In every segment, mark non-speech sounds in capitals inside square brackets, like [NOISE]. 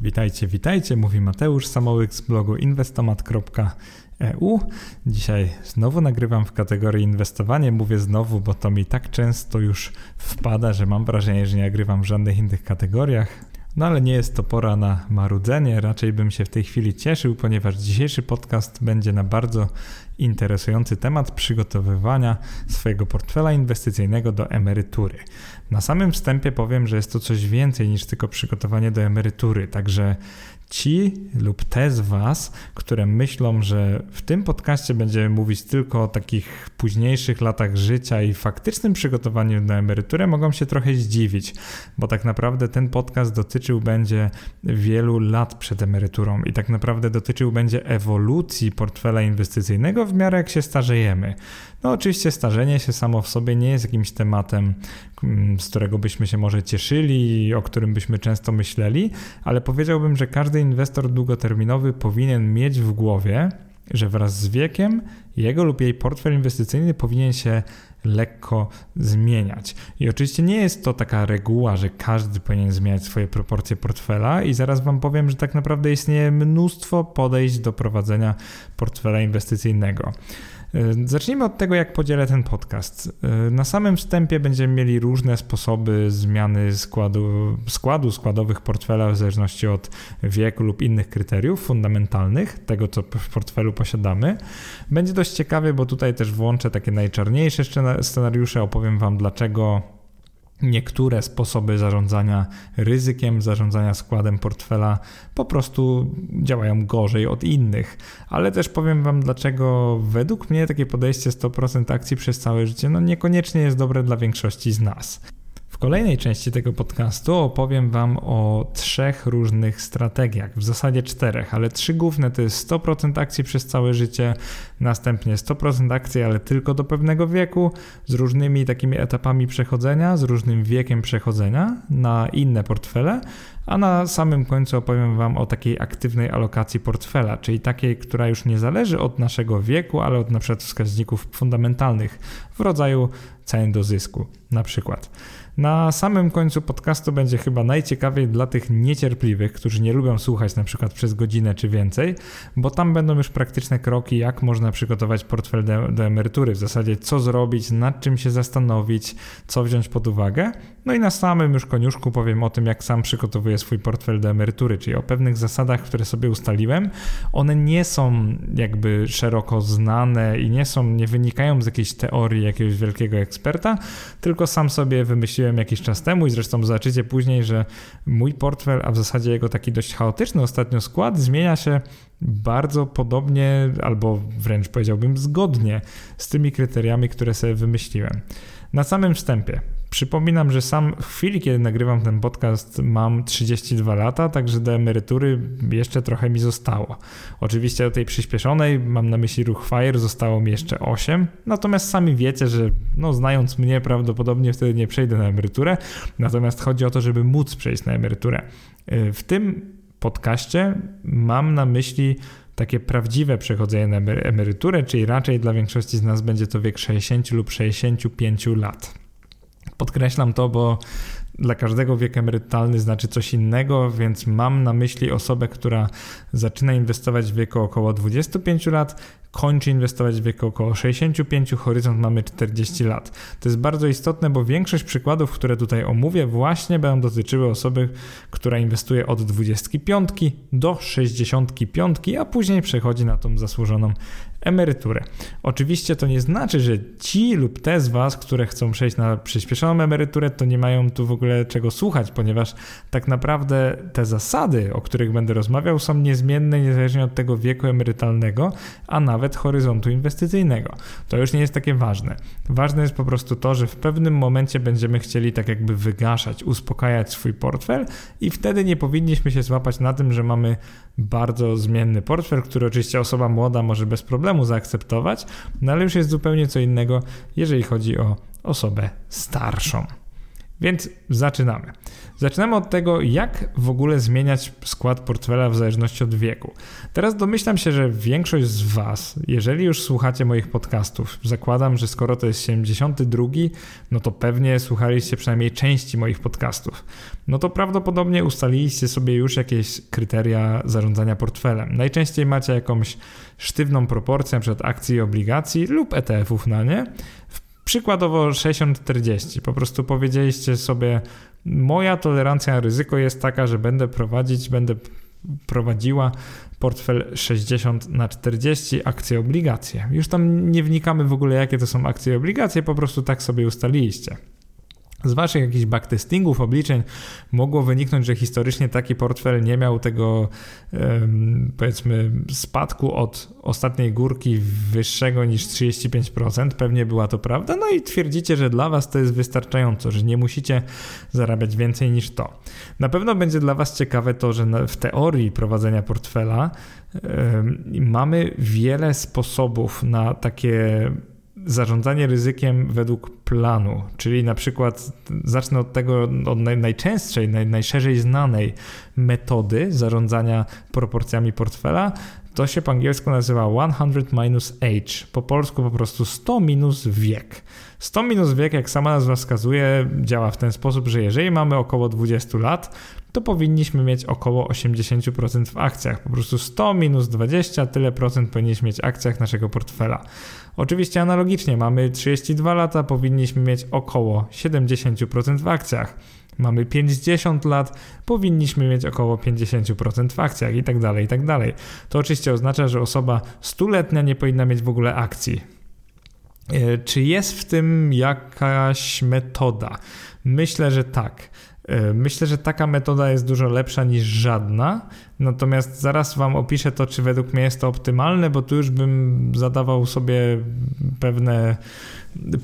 Witajcie, witajcie, mówi Mateusz Samołyk z blogu inwestomat.eu. Dzisiaj znowu nagrywam w kategorii inwestowanie. Mówię znowu, bo to mi tak często już wpada, że mam wrażenie, że nie nagrywam w żadnych innych kategoriach. No ale nie jest to pora na marudzenie, raczej bym się w tej chwili cieszył, ponieważ dzisiejszy podcast będzie na bardzo interesujący temat przygotowywania swojego portfela inwestycyjnego do emerytury. Na samym wstępie powiem, że jest to coś więcej niż tylko przygotowanie do emerytury, także ci lub te z Was, które myślą, że w tym podcaście będziemy mówić tylko o takich późniejszych latach życia i faktycznym przygotowaniu na emeryturę, mogą się trochę zdziwić, bo tak naprawdę ten podcast dotyczył będzie wielu lat przed emeryturą i tak naprawdę dotyczył będzie ewolucji portfela inwestycyjnego w miarę jak się starzejemy. No oczywiście starzenie się samo w sobie nie jest jakimś tematem, mm, z którego byśmy się może cieszyli, o którym byśmy często myśleli, ale powiedziałbym, że każdy inwestor długoterminowy powinien mieć w głowie, że wraz z wiekiem jego lub jej portfel inwestycyjny powinien się lekko zmieniać. I oczywiście nie jest to taka reguła, że każdy powinien zmieniać swoje proporcje portfela i zaraz Wam powiem, że tak naprawdę istnieje mnóstwo podejść do prowadzenia portfela inwestycyjnego. Zacznijmy od tego, jak podzielę ten podcast. Na samym wstępie będziemy mieli różne sposoby zmiany składu, składu składowych portfela w zależności od wieku lub innych kryteriów fundamentalnych, tego co w portfelu posiadamy. Będzie dość ciekawie, bo tutaj też włączę takie najczarniejsze scenariusze, opowiem Wam dlaczego niektóre sposoby zarządzania ryzykiem, zarządzania składem portfela po prostu działają gorzej od innych. Ale też powiem Wam, dlaczego według mnie takie podejście 100% akcji przez całe życie no niekoniecznie jest dobre dla większości z nas. W kolejnej części tego podcastu opowiem Wam o trzech różnych strategiach, w zasadzie czterech, ale trzy główne to jest 100% akcji przez całe życie, następnie 100% akcji, ale tylko do pewnego wieku, z różnymi takimi etapami przechodzenia, z różnym wiekiem przechodzenia na inne portfele, a na samym końcu opowiem Wam o takiej aktywnej alokacji portfela, czyli takiej, która już nie zależy od naszego wieku, ale od na przykład wskaźników fundamentalnych w rodzaju cen do zysku na przykład. Na samym końcu podcastu będzie chyba najciekawiej dla tych niecierpliwych, którzy nie lubią słuchać na przykład przez godzinę czy więcej, bo tam będą już praktyczne kroki, jak można przygotować portfel do, do emerytury, w zasadzie co zrobić, nad czym się zastanowić, co wziąć pod uwagę. No i na samym już koniuszku powiem o tym, jak sam przygotowuję swój portfel do emerytury, czyli o pewnych zasadach, które sobie ustaliłem. One nie są jakby szeroko znane i nie są, nie wynikają z jakiejś teorii jakiegoś wielkiego eksperta, tylko sam sobie wymyśliłem jakiś czas temu i zresztą zobaczycie później, że mój portfel, a w zasadzie jego taki dość chaotyczny ostatnio skład zmienia się bardzo podobnie albo wręcz powiedziałbym zgodnie z tymi kryteriami, które sobie wymyśliłem. Na samym wstępie Przypominam, że sam w chwili, kiedy nagrywam ten podcast, mam 32 lata, także do emerytury jeszcze trochę mi zostało. Oczywiście do tej przyspieszonej, mam na myśli ruch FIRE, zostało mi jeszcze 8. Natomiast sami wiecie, że no, znając mnie, prawdopodobnie wtedy nie przejdę na emeryturę. Natomiast chodzi o to, żeby móc przejść na emeryturę. Y, w tym podcaście mam na myśli takie prawdziwe przechodzenie na emeryturę, czyli raczej dla większości z nas będzie to wiek 60 lub 65 lat. Podkreślam to, bo dla każdego wiek emerytalny znaczy coś innego, więc mam na myśli osobę, która zaczyna inwestować w wieku około 25 lat, kończy inwestować w wieku około 65, horyzont mamy 40 lat. To jest bardzo istotne, bo większość przykładów, które tutaj omówię, właśnie będą dotyczyły osoby, która inwestuje od 25 do 65, a później przechodzi na tą zasłużoną emeryturę. Oczywiście to nie znaczy, że ci lub te z Was, które chcą przejść na przyspieszoną emeryturę, to nie mają tu w ogóle czego słuchać, ponieważ tak naprawdę te zasady, o których będę rozmawiał, są niezmienne niezależnie od tego wieku emerytalnego, a nawet horyzontu inwestycyjnego. To już nie jest takie ważne. Ważne jest po prostu to, że w pewnym momencie będziemy chcieli tak jakby wygaszać, uspokajać swój portfel i wtedy nie powinniśmy się złapać na tym, że mamy bardzo zmienny portfel, który oczywiście osoba młoda może bez problemu zaakceptować, no ale już jest zupełnie co innego, jeżeli chodzi o osobę starszą. Więc zaczynamy. Zaczynamy od tego, jak w ogóle zmieniać skład portfela w zależności od wieku. Teraz domyślam się, że większość z Was, jeżeli już słuchacie moich podcastów, zakładam, że skoro to jest 72, no to pewnie słuchaliście przynajmniej części moich podcastów. No to prawdopodobnie ustaliliście sobie już jakieś kryteria zarządzania portfelem. Najczęściej macie jakąś sztywną proporcję, np. akcji i obligacji lub ETF-ów na nie. Przykładowo 60-40. Po prostu powiedzieliście sobie, moja tolerancja na ryzyko jest taka, że będę prowadzić, będę prowadziła portfel 60 na 40 akcje obligacje. Już tam nie wnikamy w ogóle jakie to są akcje obligacje, po prostu tak sobie ustaliliście. Z waszych jakichś backtestingów, obliczeń mogło wyniknąć, że historycznie taki portfel nie miał tego powiedzmy spadku od ostatniej górki wyższego niż 35%. Pewnie była to prawda. No i twierdzicie, że dla was to jest wystarczająco, że nie musicie zarabiać więcej niż to. Na pewno będzie dla was ciekawe to, że w teorii prowadzenia portfela mamy wiele sposobów na takie zarządzanie ryzykiem według planu, czyli na przykład zacznę od tego, od najczęstszej, naj, najszerzej znanej metody zarządzania proporcjami portfela, to się po angielsku nazywa 100 minus age, po polsku po prostu 100 minus wiek. 100 minus wiek, jak sama nazwa wskazuje, działa w ten sposób, że jeżeli mamy około 20 lat, to powinniśmy mieć około 80% w akcjach. Po prostu 100 minus 20, tyle procent powinniśmy mieć w akcjach naszego portfela. Oczywiście analogicznie mamy 32 lata, powinniśmy mieć około 70% w akcjach. Mamy 50 lat, powinniśmy mieć około 50% w akcjach i tak dalej, i tak dalej. To oczywiście oznacza, że osoba stuletnia nie powinna mieć w ogóle akcji. E, czy jest w tym jakaś metoda? Myślę, że tak. E, myślę, że taka metoda jest dużo lepsza niż żadna, natomiast zaraz Wam opiszę to, czy według mnie jest to optymalne, bo tu już bym zadawał sobie pewne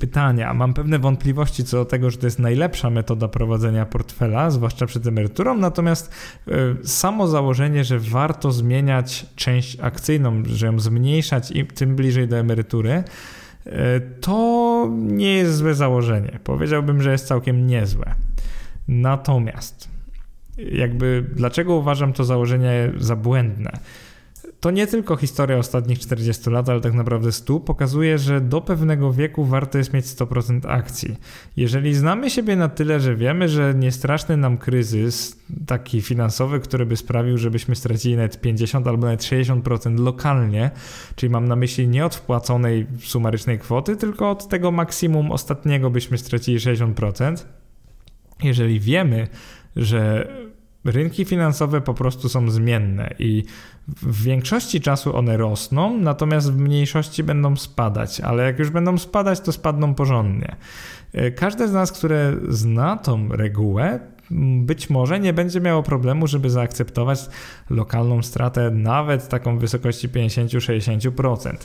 pytania. Mam pewne wątpliwości co do tego, że to jest najlepsza metoda prowadzenia portfela, zwłaszcza przed emeryturą, natomiast e, samo założenie, że warto zmieniać część akcyjną, że ją zmniejszać i tym bliżej do emerytury, e, to nie jest złe założenie. Powiedziałbym, że jest całkiem niezłe. Natomiast, jakby dlaczego uważam to założenie za błędne? To nie tylko historia ostatnich 40 lat, ale tak naprawdę 100 pokazuje, że do pewnego wieku warto jest mieć 100% akcji. Jeżeli znamy siebie na tyle, że wiemy, że nie straszny nam kryzys taki finansowy, który by sprawił, żebyśmy stracili nawet 50 albo nawet 60% lokalnie, czyli mam na myśli nie od wpłaconej sumarycznej kwoty, tylko od tego maksimum ostatniego byśmy stracili 60%, jeżeli wiemy, że rynki finansowe po prostu są zmienne i w większości czasu one rosną, natomiast w mniejszości będą spadać, ale jak już będą spadać, to spadną porządnie. Każde z nas, które zna tą regułę, być może nie będzie miało problemu, żeby zaakceptować lokalną stratę nawet taką w wysokości 50-60%.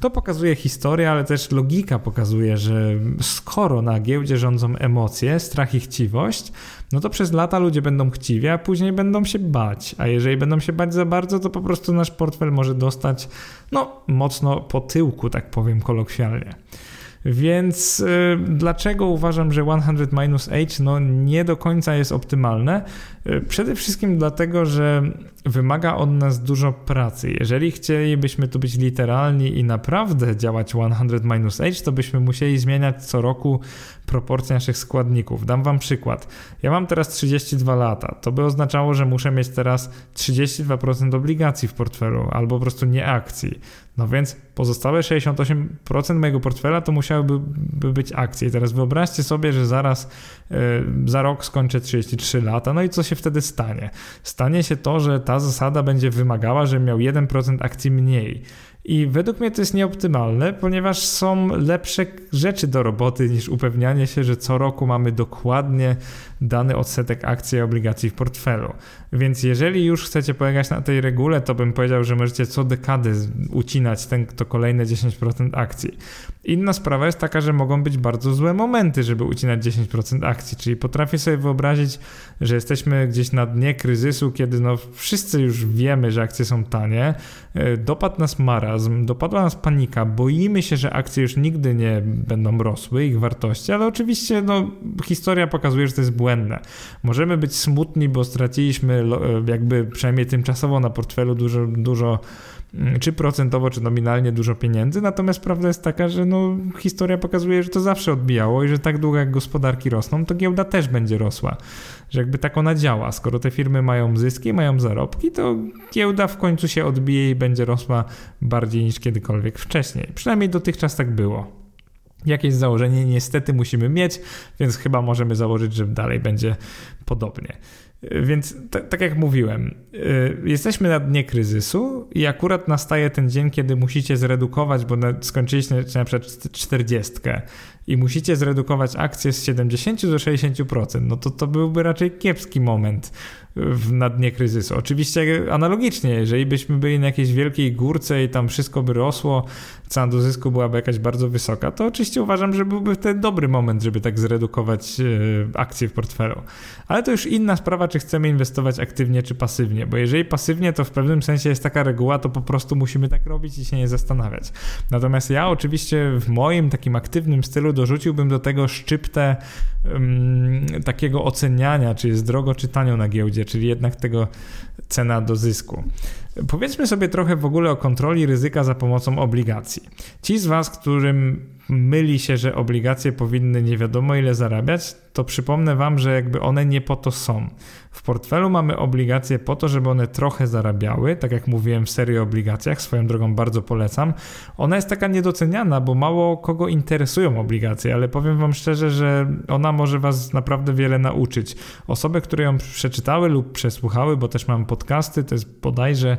To pokazuje historia, ale też logika pokazuje, że skoro na giełdzie rządzą emocje, strach i chciwość, no to przez lata ludzie będą chciwi, a później będą się bać. A jeżeli będą się bać za bardzo, to po prostu nasz portfel może dostać no mocno po tyłku, tak powiem kolokwialnie. Więc y, dlaczego uważam, że 100 minus no, nie do końca jest optymalne? Y, przede wszystkim dlatego, że wymaga od nas dużo pracy. Jeżeli chcielibyśmy tu być literalni i naprawdę działać 100 minus to byśmy musieli zmieniać co roku proporcje naszych składników. Dam Wam przykład. Ja mam teraz 32 lata. To by oznaczało, że muszę mieć teraz 32% obligacji w portfelu albo po prostu nie akcji. No więc pozostałe 68% mojego portfela to musiałyby być akcje. I teraz wyobraźcie sobie, że zaraz yy, za rok skończę 33 lata. No i co się wtedy stanie? Stanie się to, że ta zasada będzie wymagała, żebym miał 1% akcji mniej. I według mnie to jest nieoptymalne, ponieważ są lepsze rzeczy do roboty niż upewnianie się, że co roku mamy dokładnie dany odsetek akcji i obligacji w portfelu. Więc jeżeli już chcecie polegać na tej regule, to bym powiedział, że możecie co dekady ucinać ten, to kolejne 10% akcji. Inna sprawa jest taka, że mogą być bardzo złe momenty, żeby ucinać 10% akcji, czyli potrafię sobie wyobrazić, że jesteśmy gdzieś na dnie kryzysu, kiedy no wszyscy już wiemy, że akcje są tanie, e, dopadł nas marazm, dopadła nas panika, boimy się, że akcje już nigdy nie będą rosły, ich wartości, ale oczywiście no, historia pokazuje, że to jest błędne bezbłędne. Możemy być smutni, bo straciliśmy jakby przynajmniej tymczasowo na portfelu dużo, dużo Mm, czy procentowo, czy nominalnie dużo pieniędzy, natomiast prawda jest taka, że no, historia pokazuje, że to zawsze odbijało i że tak długo jak gospodarki rosną, to giełda też będzie rosła. Że jakby tak ona działa. Skoro te firmy mają zyski, mają zarobki, to giełda w końcu się odbije i będzie rosła bardziej niż kiedykolwiek wcześniej. Przynajmniej dotychczas tak było. Jakieś założenie niestety musimy mieć, więc chyba możemy założyć, że dalej będzie podobnie. Więc tak jak mówiłem, y, jesteśmy na dnie kryzysu i akurat nastaje ten dzień, kiedy musicie zredukować, bo skończyliście na przykład 40 i musicie zredukować akcje z 70 do 60%, no to to byłby raczej kiepski moment w, na dnie kryzysu. Oczywiście analogicznie, jeżeli byśmy byli na jakiejś wielkiej górce i tam wszystko by rosło, cena do zysku byłaby jakaś bardzo wysoka, to oczywiście uważam, że byłby wtedy dobry moment, żeby tak zredukować e, akcje w portfelu. Ale to już inna sprawa, czy chcemy inwestować aktywnie, czy pasywnie, bo jeżeli pasywnie, to w pewnym sensie jest taka reguła, to po prostu musimy tak robić i się nie zastanawiać. Natomiast ja oczywiście w moim takim aktywnym stylu dorzuciłbym do tego szczyptę um, takiego oceniania, czy jest drogo, czy tanio na giełdzie, czyli jednak tego cena do zysku. Powiedzmy sobie trochę w ogóle o kontroli ryzyka za pomocą obligacji. Ci z Was, którym myli się, że obligacje powinny nie wiadomo ile zarabiać, to przypomnę Wam, że jakby one nie po to są. W portfelu mamy obligacje po to, żeby one trochę zarabiały, tak jak mówiłem w serii o obligacjach, swoją drogą bardzo polecam. Ona jest taka niedoceniana, bo mało kogo interesują obligacje, ale powiem Wam szczerze, że ona może Was naprawdę wiele nauczyć. Osoby, które ją przeczytały lub przesłuchały, bo też mam podcasty, to jest bodajże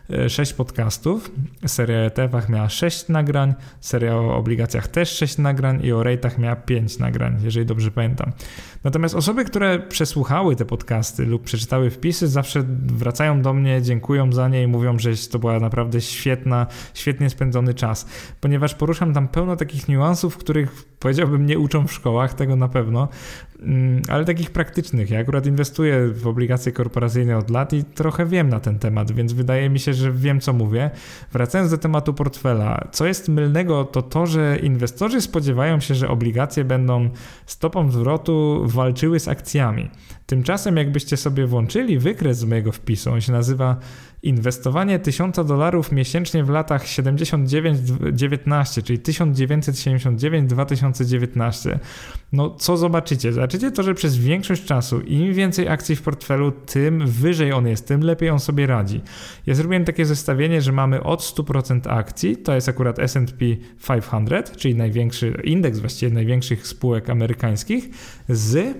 6 e, podcastów. Seria o ETF-ach miała 6 nagrań, seria o obligacjach też 6 nagrań i o rate'ach miała 5 nagrań, jeżeli dobrze pamiętam. Natomiast osoby, które przesłuchały te podcasty lub przeczytały wpisy, zawsze wracają do mnie, dziękują za nie i mówią, że to była naprawdę świetna, świetnie spędzony czas, ponieważ poruszam tam pełno takich niuansów, których powiedziałbym nie uczą w szkołach, tego na pewno, mm, ale takich praktycznych. Ja akurat inwestuję w obligacje korporacyjne od lat i trochę wiem na ten temat, więc wydaje mi się, że wiem co mówię. Wracając do tematu portfela, co jest mylnego, to to, że inwestorzy spodziewają się, że obligacje będą stopą zwrotu walczyły z akcjami. Tymczasem, jakbyście sobie włączyli wykres z mojego wpisu, on się nazywa Inwestowanie 1000 dolarów miesięcznie w latach 79-19, czyli 1979-2019. No co zobaczycie? Zobaczycie to, że przez większość czasu im więcej akcji w portfelu, tym wyżej on jest, tym lepiej on sobie radzi. Ja zrobiłem takie zestawienie, że mamy od 100% akcji, to jest akurat S&P 500, czyli największy indeks właściwie największych spółek amerykańskich, z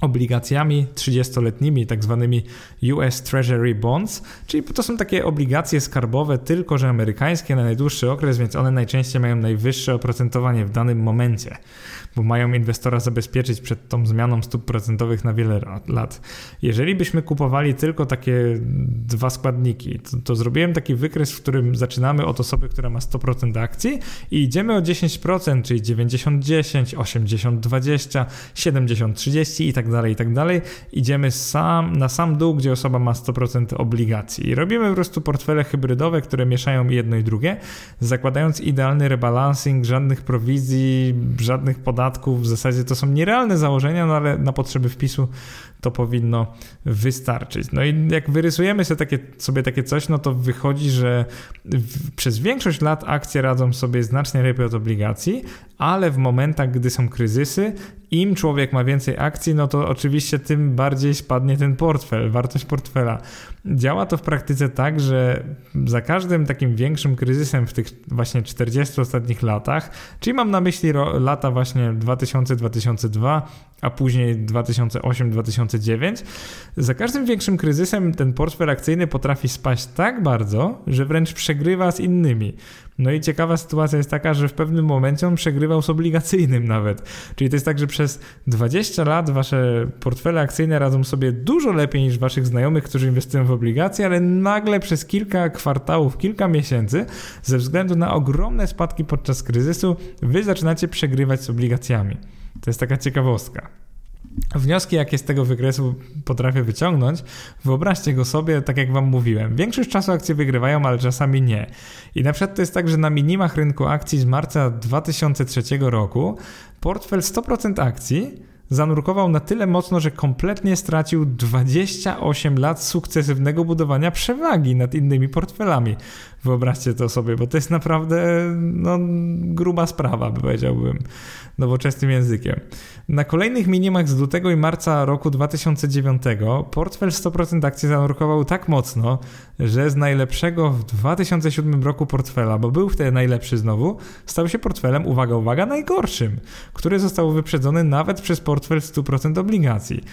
obligacjami 30-letnimi, tak zwanymi US Treasury Bonds, czyli to są takie obligacje skarbowe, tylko że amerykańskie na najdłuższy okres, więc one najczęściej mają najwyższe oprocentowanie w danym momencie bo mają inwestora zabezpieczyć przed tą zmianą stóp procentowych na wiele lat. Jeżeli byśmy kupowali tylko takie dwa składniki, to, to zrobiłem taki wykres, w którym zaczynamy od osoby, która ma 100% akcji i idziemy o 10%, czyli 90-10, 80-20, 70-30 i tak dalej, i tak dalej. Idziemy sam, na sam dół, gdzie osoba ma 100% obligacji. I robimy po prostu portfele hybrydowe, które mieszają jedno i drugie, zakładając idealny rebalancing, żadnych prowizji, żadnych podatków. W zasadzie to są nierealne założenia, no ale na potrzeby wpisu to powinno wystarczyć. No i jak wyrysujemy sobie takie, sobie takie coś, no to wychodzi, że w, przez większość lat akcje radzą sobie znacznie lepiej od obligacji, ale w momentach, gdy są kryzysy, im człowiek ma więcej akcji, no to oczywiście tym bardziej spadnie ten portfel, wartość portfela. Działa to w praktyce tak, że za każdym takim większym kryzysem w tych właśnie 40 ostatnich latach, czyli mam na myśli lata właśnie 2000-2002, a później 2008-2009, za każdym większym kryzysem ten portfel akcyjny potrafi spaść tak bardzo, że wręcz przegrywa z innymi. No i ciekawa sytuacja jest taka, że w pewnym momencie on przegrywał z obligacyjnym nawet. Czyli to jest tak, że przez 20 lat wasze portfele akcyjne radzą sobie dużo lepiej niż waszych znajomych, którzy inwestują w obligacje, ale nagle przez kilka kwartałów, kilka miesięcy, ze względu na ogromne spadki podczas kryzysu, wy zaczynacie przegrywać z obligacjami. To jest taka ciekawostka. Wnioski, jakie z tego wykresu potrafię wyciągnąć, wyobraźcie go sobie, tak jak Wam mówiłem. Większość czasu akcje wygrywają, ale czasami nie. I na przykład to jest tak, że na minimach rynku akcji z marca 2003 roku portfel 100% akcji zanurkował na tyle mocno, że kompletnie stracił 28 lat sukcesywnego budowania przewagi nad innymi portfelami. Wyobraźcie to sobie, bo to jest naprawdę no, gruba sprawa, powiedziałbym nowoczesnym językiem. Na kolejnych minimach z lutego i marca roku 2009 portfel 100% akcji zanurkował tak mocno, że z najlepszego w 2007 roku portfela, bo był wtedy najlepszy znowu, stał się portfelem, uwaga, uwaga, najgorszym, który został wyprzedzony nawet przez portfel 100% obligacji.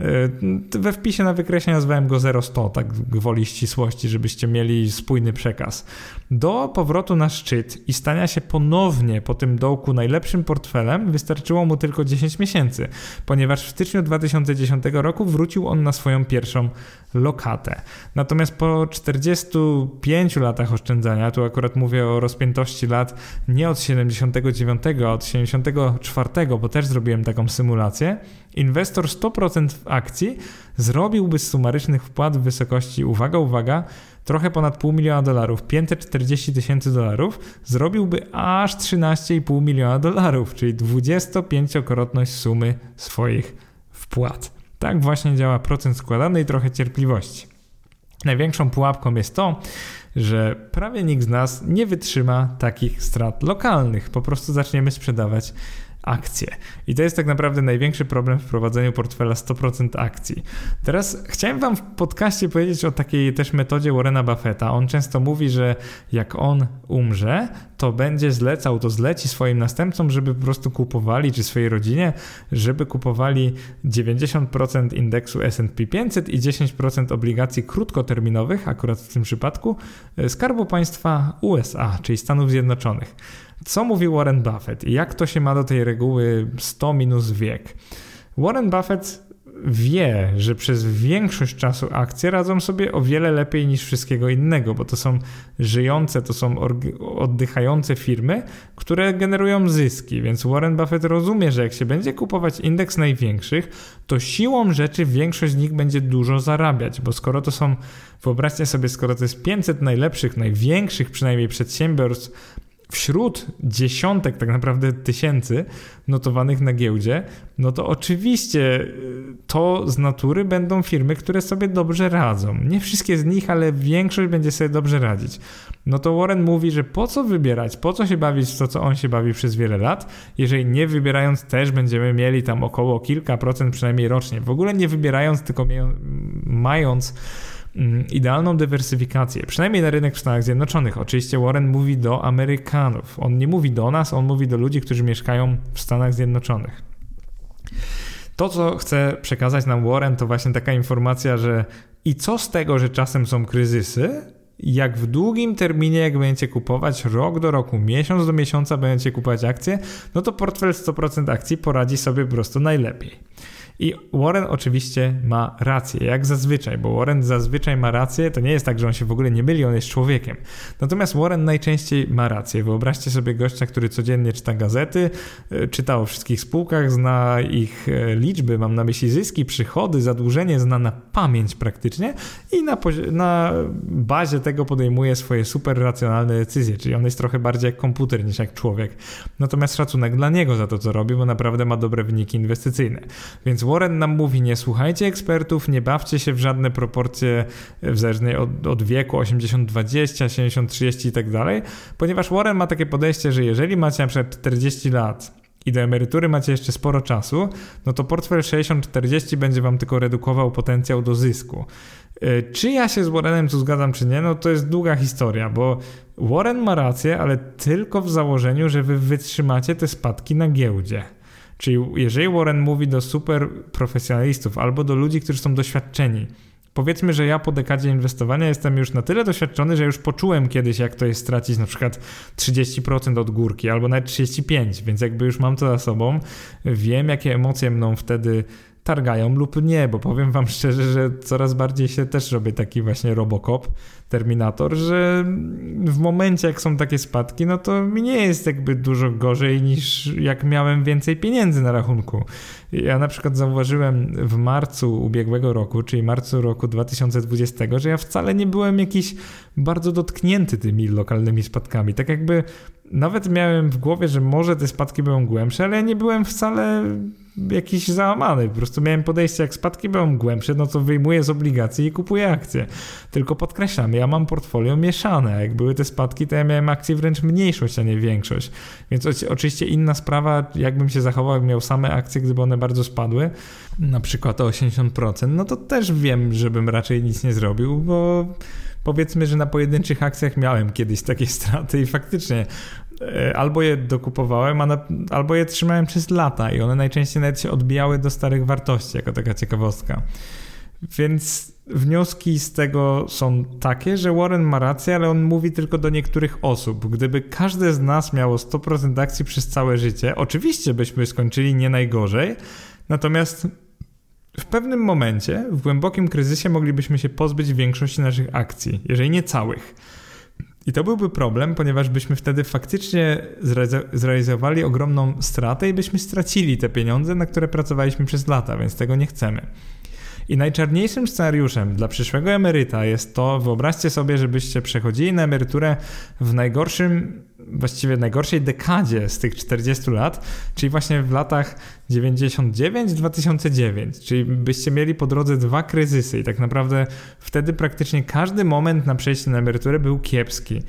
E, we wpisie na wykresie nazwałem go 0100, tak gwoli ścisłości, żebyście mieli spójny przekaz. Do powrotu na szczyt i stania się ponownie po tym dołku najlepszym portfelem wystarczyło mu tylko 10 miesięcy, ponieważ w styczniu 2010 roku wrócił on na swoją pierwszą lokatę. Natomiast po 45 latach oszczędzania, tu akurat mówię o rozpiętości lat nie od 79, a od 74, bo też zrobiłem taką symulację, inwestor 100% w akcji zrobiłby z sumarycznych wpłat w wysokości, uwaga, uwaga, trochę ponad pół miliona dolarów, 540 tysięcy dolarów, zrobiłby aż 13,5 miliona dolarów, czyli 25-krotność sumy swoich wpłat. Tak właśnie działa procent składany i trochę cierpliwości. Największą pułapką jest to, że prawie nikt z nas nie wytrzyma takich strat lokalnych. Po prostu zaczniemy sprzedawać akcje. I to jest tak naprawdę największy problem w prowadzeniu portfela 100% akcji. Teraz chciałem Wam w podcaście powiedzieć o takiej też metodzie Warrena Buffetta. On często mówi, że jak on umrze, to będzie zlecał, to zleci swoim następcom, żeby po prostu kupowali, czy swojej rodzinie, żeby kupowali 90% indeksu S&P 500 i 10% obligacji krótkoterminowych, akurat w tym przypadku, Skarbu Państwa USA, czyli Stanów Zjednoczonych. Co mówi Warren Buffett i jak to się ma do tej reguły 100 minus wiek? Warren Buffett wie, że przez większość czasu akcje radzą sobie o wiele lepiej niż wszystkiego innego, bo to są żyjące, to są oddychające firmy, które generują zyski, więc Warren Buffett rozumie, że jak się będzie kupować indeks największych, to siłą rzeczy większość z nich będzie dużo zarabiać, bo skoro to są, wyobraźcie sobie, skoro to jest 500 najlepszych, największych przynajmniej przedsiębiorstw wśród dziesiątek, tak naprawdę tysięcy notowanych na giełdzie, no to oczywiście y, to z natury będą firmy, które sobie dobrze radzą. Nie wszystkie z nich, ale większość będzie sobie dobrze radzić. No to Warren mówi, że po co wybierać, po co się bawić w to, co on się bawi przez wiele lat, jeżeli nie wybierając też będziemy mieli tam około kilka procent przynajmniej rocznie. W ogóle nie wybierając, tylko mając idealną dywersyfikację, przynajmniej na rynek w Stanach Zjednoczonych. Oczywiście Warren mówi do Amerykanów. On nie mówi do nas, on mówi do ludzi, którzy mieszkają w Stanach Zjednoczonych. To, co chce przekazać nam Warren, to właśnie taka informacja, że i co z tego, że czasem są kryzysy, jak w długim terminie, jak będziecie kupować rok do roku, miesiąc do miesiąca będziecie kupować akcje, no to portfel 100% akcji poradzi sobie po prostu najlepiej. I Warren oczywiście ma rację, jak zazwyczaj, bo Warren zazwyczaj ma rację, to nie jest tak, że on się w ogóle nie myli, on jest człowiekiem. Natomiast Warren najczęściej ma rację. Wyobraźcie sobie gościa, który codziennie czyta gazety, e, czyta o wszystkich spółkach, zna ich e, liczby, mam na myśli zyski, przychody, zadłużenie, zna na pamięć praktycznie i na, na bazie tego podejmuje swoje super racjonalne decyzje, czyli on jest trochę bardziej jak komputer niż jak człowiek. Natomiast szacunek dla niego za to, co robi, bo naprawdę ma dobre wyniki inwestycyjne. Więc Warren nam mówi, nie słuchajcie ekspertów, nie bawcie się w żadne proporcje e, w zależnej od, od wieku 80-20, 70-30 i tak dalej, ponieważ Warren ma takie podejście, że jeżeli macie na przykład 40 lat i do emerytury macie jeszcze sporo czasu, no to portfel 60-40 będzie wam tylko redukował potencjał do zysku. E, czy ja się z Warrenem tu zgadzam, czy nie, no to jest długa historia, bo Warren ma rację, ale tylko w założeniu, że wy wytrzymacie te spadki na giełdzie. Czyli jeżeli Warren mówi do super profesjonalistów albo do ludzi, którzy są doświadczeni, powiedzmy, że ja po dekadzie inwestowania jestem już na tyle doświadczony, że już poczułem kiedyś, jak to jest stracić na przykład 30% od górki albo nawet 35%, więc jakby już mam to za sobą, wiem, jakie emocje mną wtedy targają lub nie, bo powiem wam szczerze, że coraz bardziej się też robię taki właśnie robokop, Terminator, że w momencie jak są takie spadki, no to mi nie jest jakby dużo gorzej niż jak miałem więcej pieniędzy na rachunku. Ja na przykład zauważyłem w marcu ubiegłego roku, czyli marcu roku 2020, że ja wcale nie byłem jakiś bardzo dotknięty tymi lokalnymi spadkami. Tak jakby nawet miałem w głowie, że może te spadki będą głębsze, ale ja nie byłem wcale jakiś załamany. Po prostu miałem podejście, jak spadki będą głębsze, no to wyjmuję z obligacji i kupuję akcje. Tylko podkreślam, ja mam portfolio mieszane. Jak były te spadki, to ja miałem akcje wręcz mniejszość, a nie większość. Więc oczywiście inna sprawa, jakbym się zachował, miał same akcje, gdyby one bardzo spadły, na przykład o 80%, no to też wiem, żebym raczej nic nie zrobił, bo powiedzmy, że na pojedynczych akcjach miałem kiedyś takie [LAUGHS] straty i faktycznie albo je dokupowałem, na, albo je trzymałem przez lata i one najczęściej nawet się odbijały do starych wartości, jako taka ciekawostka. Więc wnioski z tego są takie, że Warren ma rację, ale on mówi tylko do niektórych osób. Gdyby każde z nas miało 100% akcji przez całe życie, oczywiście byśmy skończyli nie najgorzej, natomiast w pewnym momencie, w głębokim kryzysie, moglibyśmy się pozbyć większości naszych akcji, jeżeli nie całych. I to byłby problem, ponieważ byśmy wtedy faktycznie zrealizowali ogromną stratę i byśmy stracili te pieniądze, na które pracowaliśmy przez lata, więc tego nie chcemy. I najczarniejszym scenariuszem dla przyszłego emeryta jest to, wyobraźcie sobie, żebyście przechodzili na emeryturę w najgorszym, właściwie najgorszej dekadzie z tych 40 lat, czyli właśnie w latach 99-2009, czyli byście mieli po drodze dwa kryzysy i tak naprawdę wtedy praktycznie każdy moment na przejście na emeryturę był kiepski.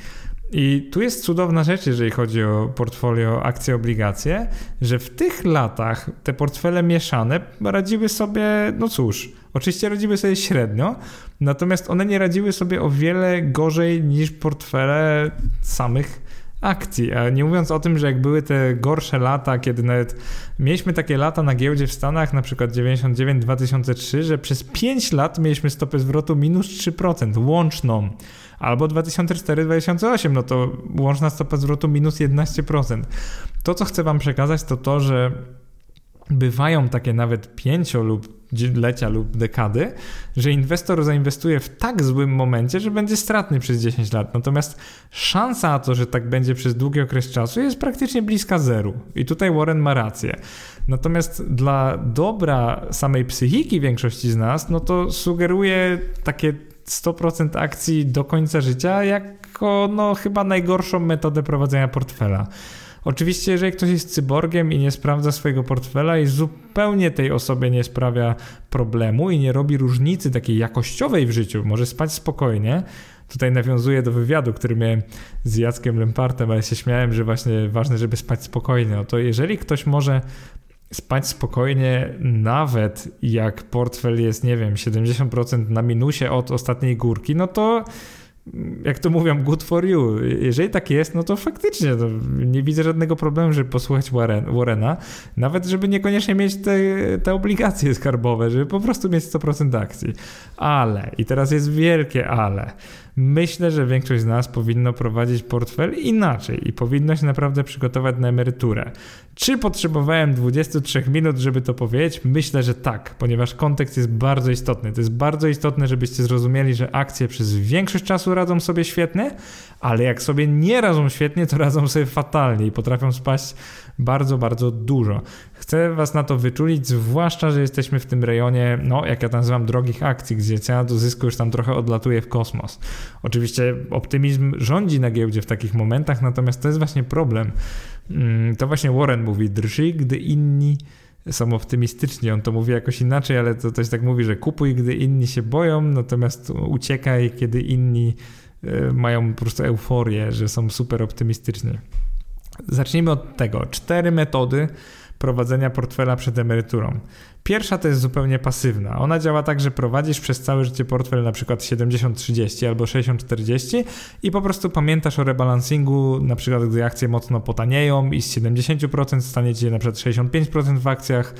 I tu jest cudowna rzecz, jeżeli chodzi o portfolio akcje, obligacje, że w tych latach te portfele mieszane radziły sobie, no cóż, oczywiście radziły sobie średnio, natomiast one nie radziły sobie o wiele gorzej niż portfele samych akcji. A nie mówiąc o tym, że jak były te gorsze lata, kiedy nawet mieliśmy takie lata na giełdzie w Stanach, na przykład 99-2003, że przez 5 lat mieliśmy stopę zwrotu minus 3%, łączną. Albo 2004-2008, no to łączna stopa zwrotu minus 11%. To, co chcę Wam przekazać, to to, że bywają takie nawet pięcio lub lecia lub dekady, że inwestor zainwestuje w tak złym momencie, że będzie stratny przez 10 lat. Natomiast szansa na to, że tak będzie przez długi okres czasu jest praktycznie bliska zeru. I tutaj Warren ma rację. Natomiast dla dobra samej psychiki większości z nas, no to sugeruje takie 100% akcji do końca życia jako no chyba najgorszą metodę prowadzenia portfela. Oczywiście, jeżeli ktoś jest cyborgiem i nie sprawdza swojego portfela i zupełnie tej osobie nie sprawia problemu i nie robi różnicy takiej jakościowej w życiu, może spać spokojnie. Tutaj nawiązuję do wywiadu, który miałem z Jackiem Lempartem, ale się śmiałem, że właśnie ważne, żeby spać spokojnie. No to jeżeli ktoś może spać spokojnie, nawet jak portfel jest, nie wiem, 70% na minusie od ostatniej górki, no to jak to mówią, good for you. Jeżeli tak jest, no to faktycznie to nie widzę żadnego problemu, żeby posłuchać Warren, Warrena, nawet żeby niekoniecznie mieć te, te obligacje skarbowe, żeby po prostu mieć 100% akcji. Ale, i teraz jest wielkie ale, myślę, że większość z nas powinno prowadzić portfel inaczej i powinno się naprawdę przygotować na emeryturę. Czy potrzebowałem 23 minut, żeby to powiedzieć? Myślę, że tak, ponieważ kontekst jest bardzo istotny. To jest bardzo istotne, żebyście zrozumieli, że akcje przez większość czasu radzą sobie świetnie, ale jak sobie nie radzą świetnie, to radzą sobie fatalnie i potrafią spaść bardzo, bardzo dużo. Chcę Was na to wyczulić, zwłaszcza, że jesteśmy w tym rejonie, no jak ja to nazywam, drogich akcji, gdzie cena do zysku już tam trochę odlatuje w kosmos. Oczywiście optymizm rządzi na giełdzie w takich momentach, natomiast to jest właśnie problem. Mm, to właśnie Warren mówi, drży, gdy inni są optymistyczni. On to mówi jakoś inaczej, ale to też tak mówi, że kupuj, gdy inni się boją, natomiast uciekaj, kiedy inni e, mają po prostu euforię, że są super optymistyczni. Zacznijmy od tego. Cztery metody prowadzenia portfela przed emeryturą. Pierwsza to jest zupełnie pasywna. Ona działa tak, że prowadzisz przez całe życie portfel na przykład 70-30 albo 60-40 i po prostu pamiętasz o rebalansingu, na przykład gdy akcje mocno potanieją i z 70% stanie ci na przykład 65% w akcjach,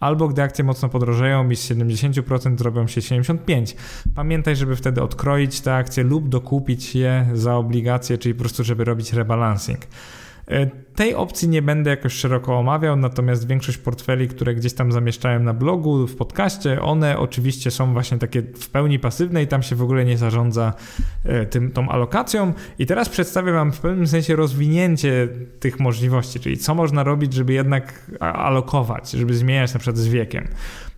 albo gdy akcje mocno podrożeją i z 70% robią się 75%. Pamiętaj, żeby wtedy odkroić te akcje lub dokupić je za obligacje, czyli po prostu żeby robić rebalancing. E, tej opcji nie będę jakoś szeroko omawiał, natomiast większość portfeli, które gdzieś tam zamieszczałem na blogu, w podcaście, one oczywiście są właśnie takie w pełni pasywne i tam się w ogóle nie zarządza e, tym, tą alokacją. I teraz przedstawię Wam w pewnym sensie rozwinięcie tych możliwości, czyli co można robić, żeby jednak alokować, żeby zmieniać na przykład z wiekiem.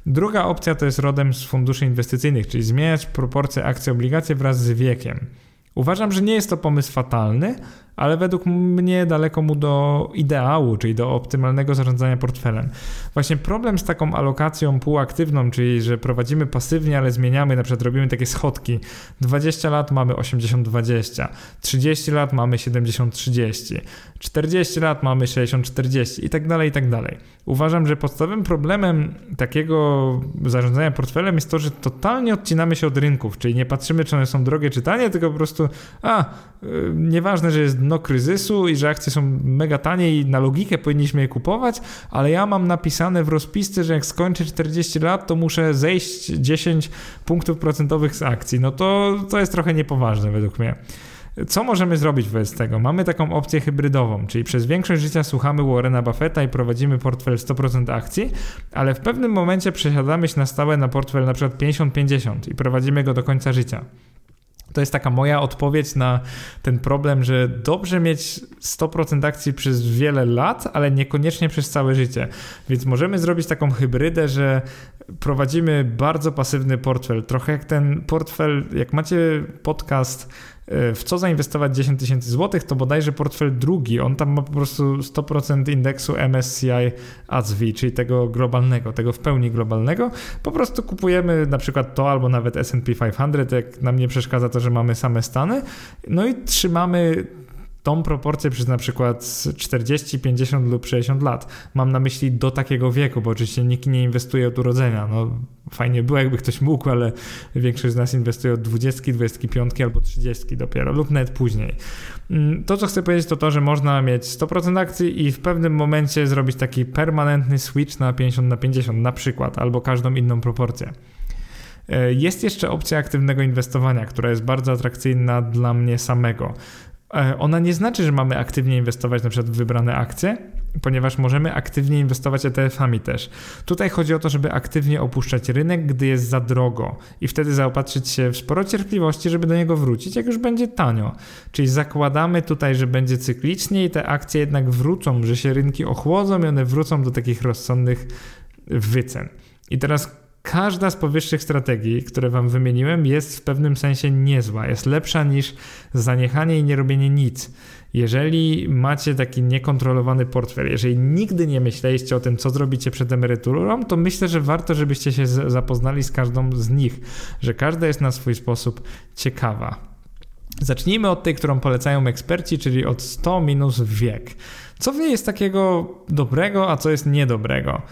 Druga opcja to jest rodem z funduszy inwestycyjnych, czyli zmieniać proporcje akcji obligacje wraz z wiekiem. Uważam, że nie jest to pomysł fatalny, ale według mnie daleko mu do ideału, czyli do optymalnego zarządzania portfelem. Właśnie problem z taką alokacją półaktywną, czyli że prowadzimy pasywnie, ale zmieniamy, na przykład robimy takie schodki. 20 lat mamy 80-20, 30 lat mamy 70-30, 40 lat mamy 60-40 i tak dalej, i tak dalej. Uważam, że podstawowym problemem takiego zarządzania portfelem jest to, że totalnie odcinamy się od rynków, czyli nie patrzymy, czy one są drogie czy tanie, tylko po prostu, a, yy, nieważne, że jest dno kryzysu i że akcje są mega tanie i na logikę powinniśmy je kupować, ale ja mam napisane w rozpisce, że jak skończę 40 lat, to muszę zejść 10 punktów procentowych z akcji. No to, to jest trochę niepoważne według mnie. Co możemy zrobić wobec tego? Mamy taką opcję hybrydową, czyli przez większość życia słuchamy Warrena Buffetta i prowadzimy portfel 100% akcji, ale w pewnym momencie przesiadamy się na stałe na portfel przykład 50-50 i prowadzimy go do końca życia. To jest taka moja odpowiedź na ten problem, że dobrze mieć 100% akcji przez wiele lat, ale niekoniecznie przez całe życie. Więc możemy zrobić taką hybrydę, że prowadzimy bardzo pasywny portfel. Trochę jak ten portfel, jak macie podcast E, w co zainwestować 10 tysięcy złotych, to bodajże portfel drugi, on tam ma po prostu 100% indeksu MSCI ASV, czyli tego globalnego, tego w pełni globalnego. Po prostu kupujemy na przykład to albo nawet S&P 500, jak nam nie przeszkadza to, że mamy same Stany, no i trzymamy tą proporcję przez na przykład 40, 50 lub 60 lat. Mam na myśli do takiego wieku, bo oczywiście nikt nie inwestuje od urodzenia. No, fajnie było, jakby ktoś mógł, ale większość z nas inwestuje od 20, 25 albo 30 dopiero, lub nawet później. Mm, to, co chcę powiedzieć, to to, że można mieć 100% akcji i w pewnym momencie zrobić taki permanentny switch na 50 na 50 na przykład, albo każdą inną proporcję. E, jest jeszcze opcja aktywnego inwestowania, która jest bardzo atrakcyjna dla mnie samego. E, ona nie znaczy, że mamy aktywnie inwestować na przykład w wybrane akcje, ponieważ możemy aktywnie inwestować ETF-ami też. Tutaj chodzi o to, żeby aktywnie opuszczać rynek, gdy jest za drogo i wtedy zaopatrzyć się w sporo cierpliwości, żeby do niego wrócić, jak już będzie tanio. Czyli zakładamy tutaj, że będzie cyklicznie i te akcje jednak wrócą, że się rynki ochłodzą i one wrócą do takich rozsądnych wycen. I teraz Każda z powyższych strategii, które Wam wymieniłem, jest w pewnym sensie niezła. Jest lepsza niż zaniechanie i nie robienie nic. Jeżeli macie taki niekontrolowany portfel, jeżeli nigdy nie myśleliście o tym, co zrobicie przed emeryturą, to myślę, że warto, żebyście się zapoznali z każdą z nich, że każda jest na swój sposób ciekawa. Zacznijmy od tej, którą polecają eksperci, czyli od 100 minus wiek. Co w niej jest takiego dobrego, a co jest niedobrego?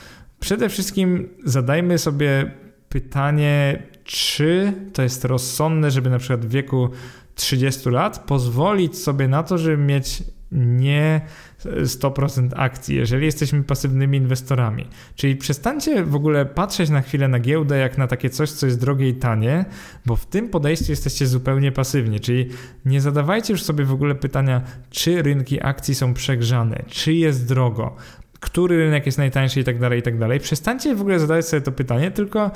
Przede wszystkim zadajmy sobie pytanie, czy to jest rozsądne, żeby na przykład w wieku 30 lat pozwolić sobie na to, żeby mieć nie 100% akcji, jeżeli jesteśmy pasywnymi inwestorami. Czyli przestańcie w ogóle patrzeć na chwilę na giełdę jak na takie coś, co jest drogie i tanie, bo w tym podejściu jesteście zupełnie pasywni. Czyli nie zadawajcie już sobie w ogóle pytania, czy rynki akcji są przegrzane, czy jest drogo, który rynek jest najtańszy i tak dalej, i tak dalej. Przestańcie w ogóle zadawać sobie to pytanie, tylko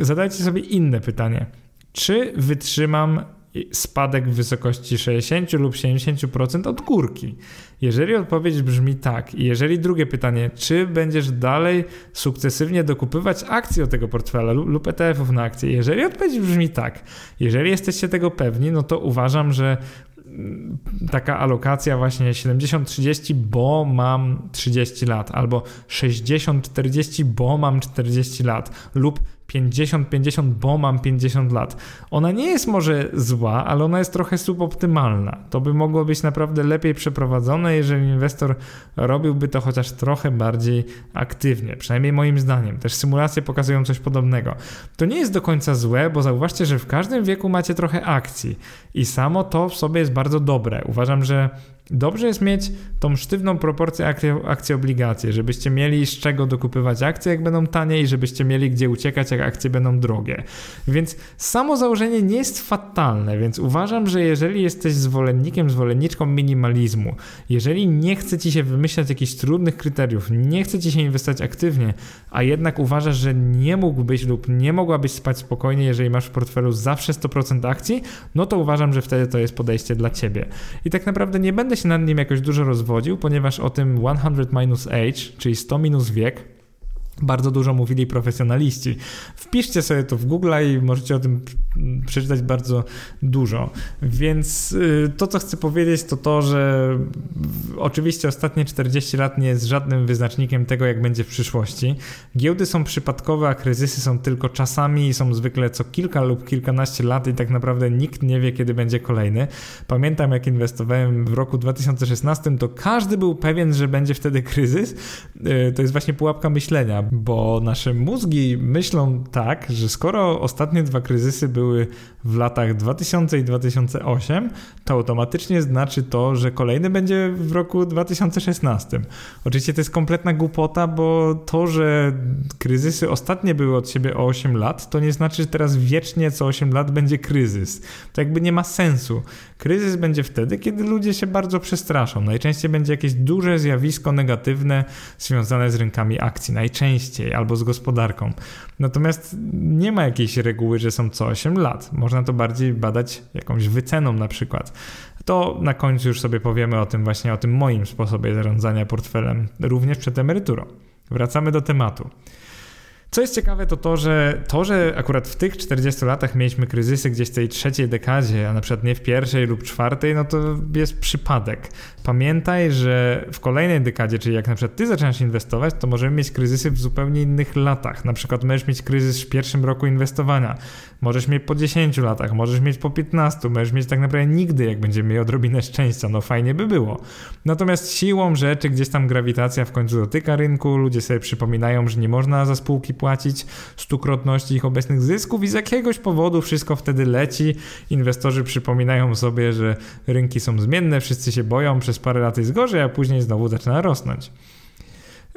zadajcie sobie inne pytanie. Czy wytrzymam spadek w wysokości 60 lub 70% od górki? Jeżeli odpowiedź brzmi tak, i jeżeli drugie pytanie, czy będziesz dalej sukcesywnie dokupywać akcji od tego portfela lub ETF-ów na akcje? Jeżeli odpowiedź brzmi tak, jeżeli jesteście tego pewni, no to uważam, że taka alokacja właśnie 70-30, bo mam 30 lat, albo 60-40, bo mam 40 lat, lub 50-50, bo mam 50 lat. Ona nie jest może zła, ale ona jest trochę suboptymalna. To by mogło być naprawdę lepiej przeprowadzone, jeżeli inwestor robiłby to chociaż trochę bardziej aktywnie, przynajmniej moim zdaniem. Też symulacje pokazują coś podobnego. To nie jest do końca złe, bo zauważcie, że w każdym wieku macie trochę akcji i samo to w sobie jest bardzo dobre. Uważam, że Dobrze jest mieć tą sztywną proporcję akcje-obligacje, żebyście mieli z czego dokupywać akcje, jak będą tanie i żebyście mieli gdzie uciekać, jak akcje będą drogie. Więc samo założenie nie jest fatalne, więc uważam, że jeżeli jesteś zwolennikiem, zwolenniczką minimalizmu, jeżeli nie chce ci się wymyślać jakichś trudnych kryteriów, nie chce ci się inwestować aktywnie, a jednak uważasz, że nie mógłbyś lub nie mogłabyś spać spokojnie, jeżeli masz w portfelu zawsze 100% akcji, no to uważam, że wtedy to jest podejście dla ciebie. I tak naprawdę nie będę się nad nim jakoś dużo rozwodził, ponieważ o tym 100 minus age, czyli 100 minus wiek, bardzo dużo mówili profesjonaliści. Wpiszcie sobie to w Google i możecie o tym przeczytać bardzo dużo. Więc y, to, co chcę powiedzieć, to to, że oczywiście ostatnie 40 lat nie jest żadnym wyznacznikiem tego, jak będzie w przyszłości. Giełdy są przypadkowe, a kryzysy są tylko czasami i są zwykle co kilka lub kilkanaście lat i tak naprawdę nikt nie wie, kiedy będzie kolejny. Pamiętam, jak inwestowałem w roku 2016, to każdy był pewien, że będzie wtedy kryzys. Y, to jest właśnie pułapka myślenia bo nasze mózgi myślą tak, że skoro ostatnie dwa kryzysy były w latach 2000 i 2008, to automatycznie znaczy to, że kolejny będzie w roku 2016. Oczywiście to jest kompletna głupota, bo to, że kryzysy ostatnie były od siebie o 8 lat, to nie znaczy, że teraz wiecznie co 8 lat będzie kryzys. To jakby nie ma sensu. Kryzys będzie wtedy, kiedy ludzie się bardzo przestraszą. Najczęściej będzie jakieś duże zjawisko negatywne związane z rynkami akcji. Najczęściej albo z gospodarką. Natomiast nie ma jakiejś reguły, że są co 8 lat. Można to bardziej badać jakąś wyceną na przykład. To na końcu już sobie powiemy o tym właśnie, o tym moim sposobie zarządzania portfelem, również przed emeryturą. Wracamy do tematu. Co jest ciekawe, to to, że to, że akurat w tych 40 latach mieliśmy kryzysy gdzieś w tej trzeciej dekadzie, a na przykład nie w pierwszej lub czwartej, no to jest przypadek. Pamiętaj, że w kolejnej dekadzie, czyli jak na przykład ty zaczynasz inwestować, to możemy mieć kryzysy w zupełnie innych latach. Na przykład możesz mieć kryzys w pierwszym roku inwestowania, możesz mieć po 10 latach, możesz mieć po 15, możesz mieć tak naprawdę nigdy, jak będziemy mieli odrobinę szczęścia. No fajnie by było. Natomiast siłą rzeczy gdzieś tam grawitacja w końcu dotyka rynku, ludzie sobie przypominają, że nie można za spółki płacić stukrotności ich obecnych zysków i z jakiegoś powodu wszystko wtedy leci. Inwestorzy przypominają sobie, że rynki są zmienne, wszyscy się boją, przez parę lat jest gorzej, a później znowu zaczyna rosnąć.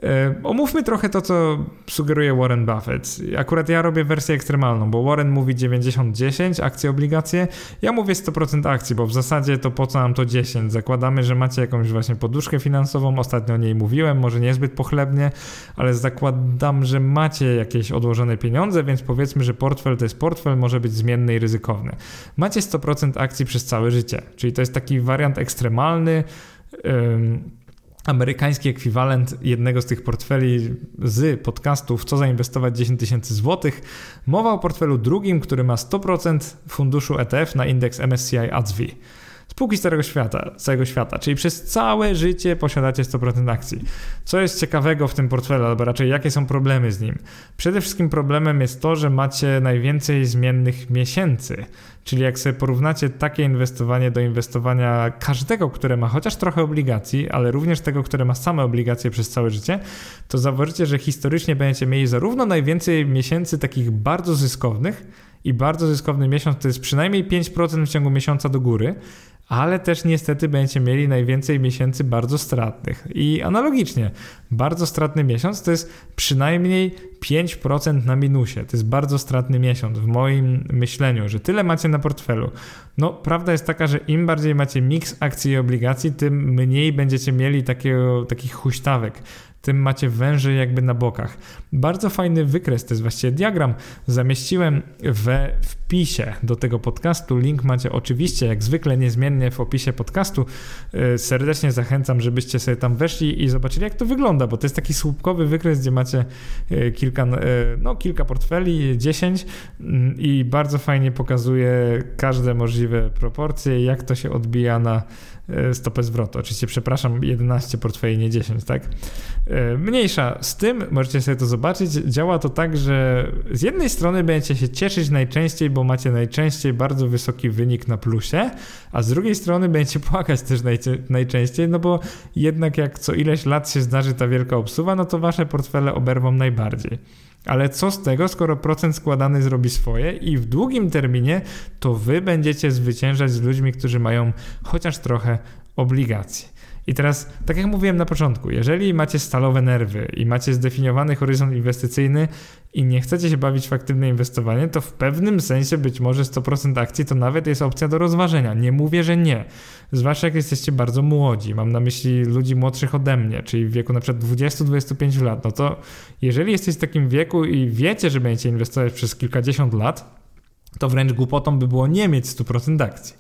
E, omówmy trochę to, co sugeruje Warren Buffett. Akurat ja robię wersję ekstremalną, bo Warren mówi 90-10 akcje, obligacje. Ja mówię 100% akcji, bo w zasadzie to po co nam to 10? Zakładamy, że macie jakąś właśnie poduszkę finansową. Ostatnio o niej mówiłem, może niezbyt pochlebnie, ale zakładam, że macie jakieś odłożone pieniądze, więc powiedzmy, że portfel to jest portfel, może być zmienny i ryzykowny. Macie 100% akcji przez całe życie, czyli to jest taki wariant ekstremalny. Amerykański ekwiwalent jednego z tych portfeli z podcastów Co zainwestować 10 tysięcy złotych. Mowa o portfelu drugim, który ma 100% funduszu ETF na indeks MSCI ADSV. Spółki z całego świata, całego świata, czyli przez całe życie posiadacie 100% akcji. Co jest ciekawego w tym portfelu, albo raczej jakie są problemy z nim? Przede wszystkim problemem jest to, że macie najwięcej zmiennych miesięcy. Czyli jak sobie porównacie takie inwestowanie do inwestowania każdego, które ma chociaż trochę obligacji, ale również tego, które ma same obligacje przez całe życie, to zauważycie, że historycznie będziecie mieli zarówno najwięcej miesięcy takich bardzo zyskownych, i bardzo zyskowny miesiąc to jest przynajmniej 5% w ciągu miesiąca do góry, ale też niestety będziecie mieli najwięcej miesięcy bardzo stratnych. I analogicznie, bardzo stratny miesiąc to jest przynajmniej 5% na minusie. To jest bardzo stratny miesiąc w moim myśleniu, że tyle macie na portfelu. No, prawda jest taka, że im bardziej macie miks akcji i obligacji, tym mniej będziecie mieli takiego, takich huśtawek tym macie węże jakby na bokach. Bardzo fajny wykres, to jest właściwie diagram, zamieściłem we wpisie do tego podcastu. Link macie oczywiście, jak zwykle, niezmiennie w opisie podcastu. Y, serdecznie zachęcam, żebyście sobie tam weszli i zobaczyli, jak to wygląda, bo to jest taki słupkowy wykres, gdzie macie y, kilka, y, no, kilka portfeli, 10 mm, i bardzo fajnie pokazuje każde możliwe proporcje, jak to się odbija na stopę zwrotu. Oczywiście, przepraszam, 11 portfeli, nie 10, tak? E, mniejsza z tym, możecie sobie to zobaczyć, działa to tak, że z jednej strony będziecie się cieszyć najczęściej, bo macie najczęściej bardzo wysoki wynik na plusie, a z drugiej strony będziecie [LAUGHS] płakać też najczęściej, no bo jednak jak co ileś lat się zdarzy ta wielka obsuwa, no to wasze portfele oberwą najbardziej. Ale co z tego, skoro procent składany zrobi swoje i w długim terminie to wy będziecie zwyciężać z ludźmi, którzy mają chociaż trochę obligacji. I teraz, tak jak mówiłem na początku, jeżeli macie stalowe nerwy i macie zdefiniowany horyzont inwestycyjny i nie chcecie się bawić w aktywne inwestowanie, to w pewnym sensie być może 100% akcji to nawet jest opcja do rozważenia. Nie mówię, że nie. Zwłaszcza jak jesteście bardzo młodzi. Mam na myśli ludzi młodszych ode mnie, czyli w wieku na przykład 20-25 lat. No to jeżeli jesteś w takim wieku i wiecie, że będziecie inwestować przez kilkadziesiąt lat, to wręcz głupotą by było nie mieć 100% akcji.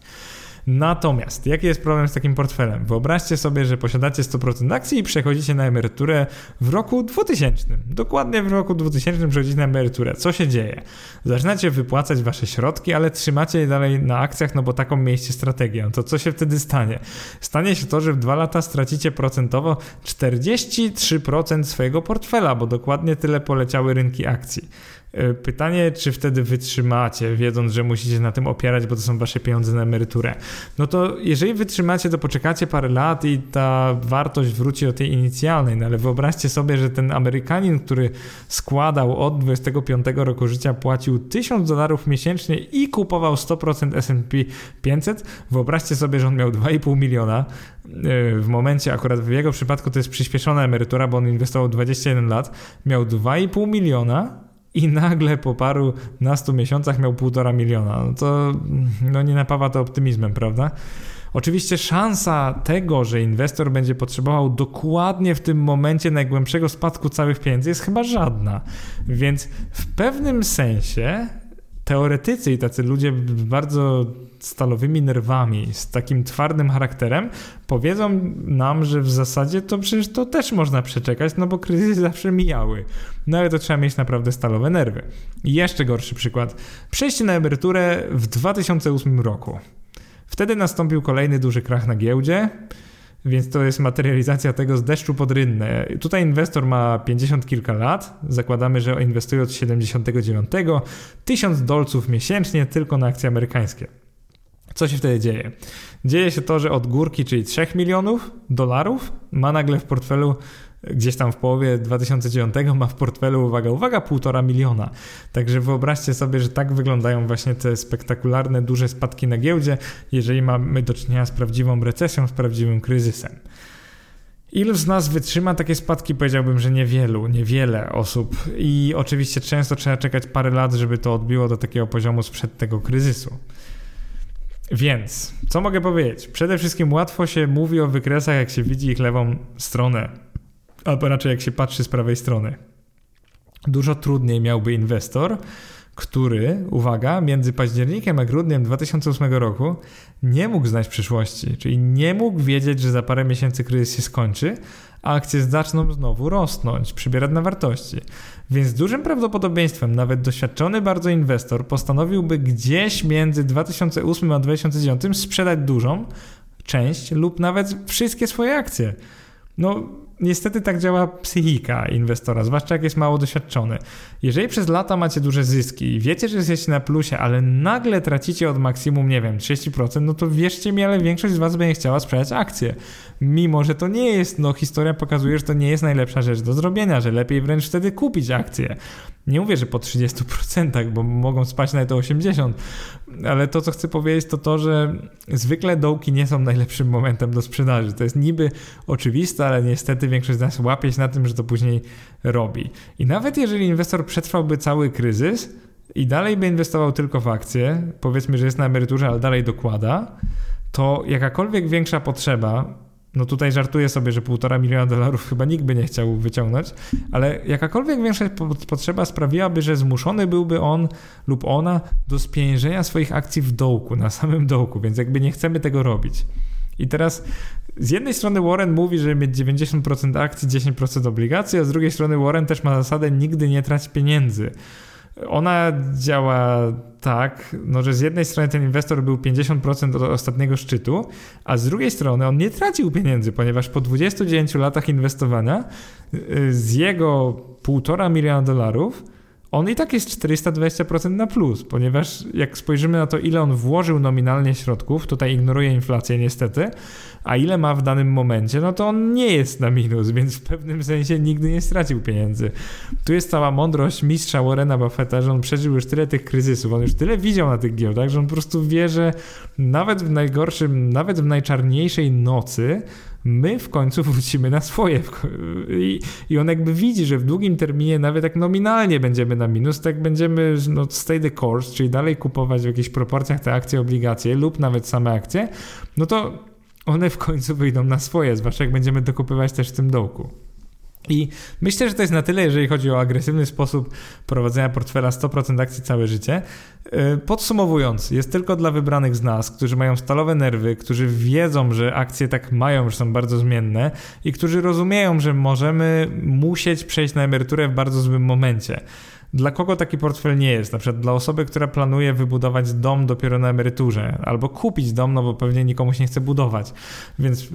Natomiast, jaki jest problem z takim portfelem? Wyobraźcie sobie, że posiadacie 100% akcji i przechodzicie na emeryturę w roku 2000. Dokładnie w roku 2000 przechodzicie na emeryturę. Co się dzieje? Zaczynacie wypłacać wasze środki, ale trzymacie je dalej na akcjach, no bo taką mieliście strategię. To co się wtedy stanie? Stanie się to, że w dwa lata stracicie procentowo 43% swojego portfela, bo dokładnie tyle poleciały rynki akcji. E, pytanie, czy wtedy wytrzymacie, wiedząc, że musicie na tym opierać, bo to są wasze pieniądze na emeryturę. No to jeżeli wytrzymacie, to poczekacie parę lat i ta wartość wróci do tej inicjalnej. No ale wyobraźcie sobie, że ten Amerykanin, który składał od 25 roku życia, płacił 1000 dolarów miesięcznie i kupował 100% S&P 500. Wyobraźcie sobie, że on miał 2,5 miliona. E, w momencie, akurat w jego przypadku to jest przyspieszona emerytura, bo on inwestował 21 lat, miał 2,5 miliona i nagle po paru nastu miesiącach miał półtora miliona. No to no nie napawa to optymizmem, prawda? Oczywiście szansa tego, że inwestor będzie potrzebował dokładnie w tym momencie najgłębszego spadku całych pieniędzy jest chyba żadna. Więc w pewnym sensie teoretycy i tacy ludzie bardzo stalowymi nerwami, z takim twardym charakterem, powiedzą nam, że w zasadzie to przecież to też można przeczekać, no bo kryzysy [LAUGHS] zawsze mijały. No ale to trzeba mieć naprawdę stalowe nerwy. I jeszcze gorszy przykład. Przejście na emeryturę w 2008 roku. Wtedy nastąpił kolejny duży krach na giełdzie. Więc to jest materializacja tego z deszczu pod rynnę. Tutaj inwestor ma 50 kilka lat. Zakładamy, że inwestuje od 79. 1000 dolców miesięcznie tylko na akcje amerykańskie. Co się wtedy dzieje? Dzieje się to, że od górki, czyli 3 milionów dolarów, ma nagle w portfelu gdzieś tam w połowie 2009 ma w portfelu, uwaga, uwaga, 1,5 miliona. Także wyobraźcie sobie, że tak wyglądają właśnie te spektakularne, duże spadki na giełdzie, jeżeli mamy do czynienia z prawdziwą recesją, z prawdziwym kryzysem. Ilu z nas wytrzyma takie spadki? Powiedziałbym, że niewielu, niewiele osób. I oczywiście często trzeba czekać parę lat, żeby to odbiło do takiego poziomu sprzed tego kryzysu. Więc, co mogę powiedzieć? Przede wszystkim łatwo się mówi o wykresach, jak się widzi ich lewą stronę, albo raczej jak się patrzy z prawej strony. Dużo trudniej miałby inwestor, który, uwaga, między październikiem a grudniem 2008 roku nie mógł znać przyszłości, czyli nie mógł wiedzieć, że za parę miesięcy kryzys się skończy, a akcje zaczną znowu rosnąć, przybierać na wartości. Więc z dużym prawdopodobieństwem nawet doświadczony bardzo inwestor postanowiłby gdzieś między 2008 a 2009 sprzedać dużą część lub nawet wszystkie swoje akcje. No, niestety tak działa psychika inwestora, zwłaszcza jak jest mało doświadczony. Jeżeli przez lata macie duże zyski i wiecie, że jesteście na plusie, ale nagle tracicie od maksimum, nie wiem, 30%, no to wierzcie mi, ale większość z Was będzie chciała sprzedać akcje. Mimo, że to nie jest, no historia pokazuje, że to nie jest najlepsza rzecz do zrobienia, że lepiej wręcz wtedy kupić akcje. Nie mówię, że po 30%, bo mogą spać nawet o 80%, ale to, co chcę powiedzieć, to to, że zwykle dołki nie są najlepszym momentem do sprzedaży. To jest niby oczywiste, ale niestety większość z nas łapie się na tym, że to później robi. I nawet jeżeli inwestor przetrwałby cały kryzys i dalej by inwestował tylko w akcje, powiedzmy, że jest na emeryturze, ale dalej dokłada, to jakakolwiek większa potrzeba no tutaj żartuję sobie, że półtora miliona dolarów chyba nikt by nie chciał wyciągnąć, ale jakakolwiek większa potrzeba sprawiłaby, że zmuszony byłby on lub ona do spieniężenia swoich akcji w dołku, na samym dołku, więc jakby nie chcemy tego robić. I teraz z jednej strony Warren mówi, że mieć 90% akcji, 10% obligacji, a z drugiej strony Warren też ma zasadę nigdy nie trać pieniędzy. Ona działa tak, no, że z jednej strony ten inwestor był 50% od ostatniego szczytu, a z drugiej strony on nie tracił pieniędzy, ponieważ po 29 latach inwestowania y, z jego 1,5 miliona dolarów on i tak jest 420% na plus, ponieważ jak spojrzymy na to, ile on włożył nominalnie środków, tutaj ignoruje inflację niestety, a ile ma w danym momencie, no to on nie jest na minus, więc w pewnym sensie nigdy nie stracił pieniędzy. Tu jest cała mądrość mistrza Warrena Buffetta, że on przeżył już tyle tych kryzysów, on już tyle widział na tych giełdach, że on po prostu wie, że nawet w najgorszym, nawet w najczarniejszej nocy my w końcu [LAUGHS] wrócimy na swoje. I, I on jakby widzi, że w długim terminie, nawet jak nominalnie będziemy na minus, tak będziemy no, stay the course, czyli dalej kupować w jakichś proporcjach te akcje, obligacje lub nawet same akcje, no to one w końcu wyjdą na swoje, zwłaszcza jak będziemy dokupywać też w tym dołku. I myślę, że to jest na tyle, jeżeli chodzi o agresywny sposób prowadzenia portfela 100% akcji całe życie. Y, podsumowując, jest tylko dla wybranych z nas, którzy mają stalowe nerwy, którzy wiedzą, że akcje tak mają, że są bardzo zmienne i którzy rozumieją, że możemy musieć przejść na emeryturę w bardzo złym momencie. Dla kogo taki portfel nie jest? Na przykład dla osoby, która planuje wybudować dom dopiero na emeryturze, albo kupić dom, no bo pewnie nikomu się nie chce budować, więc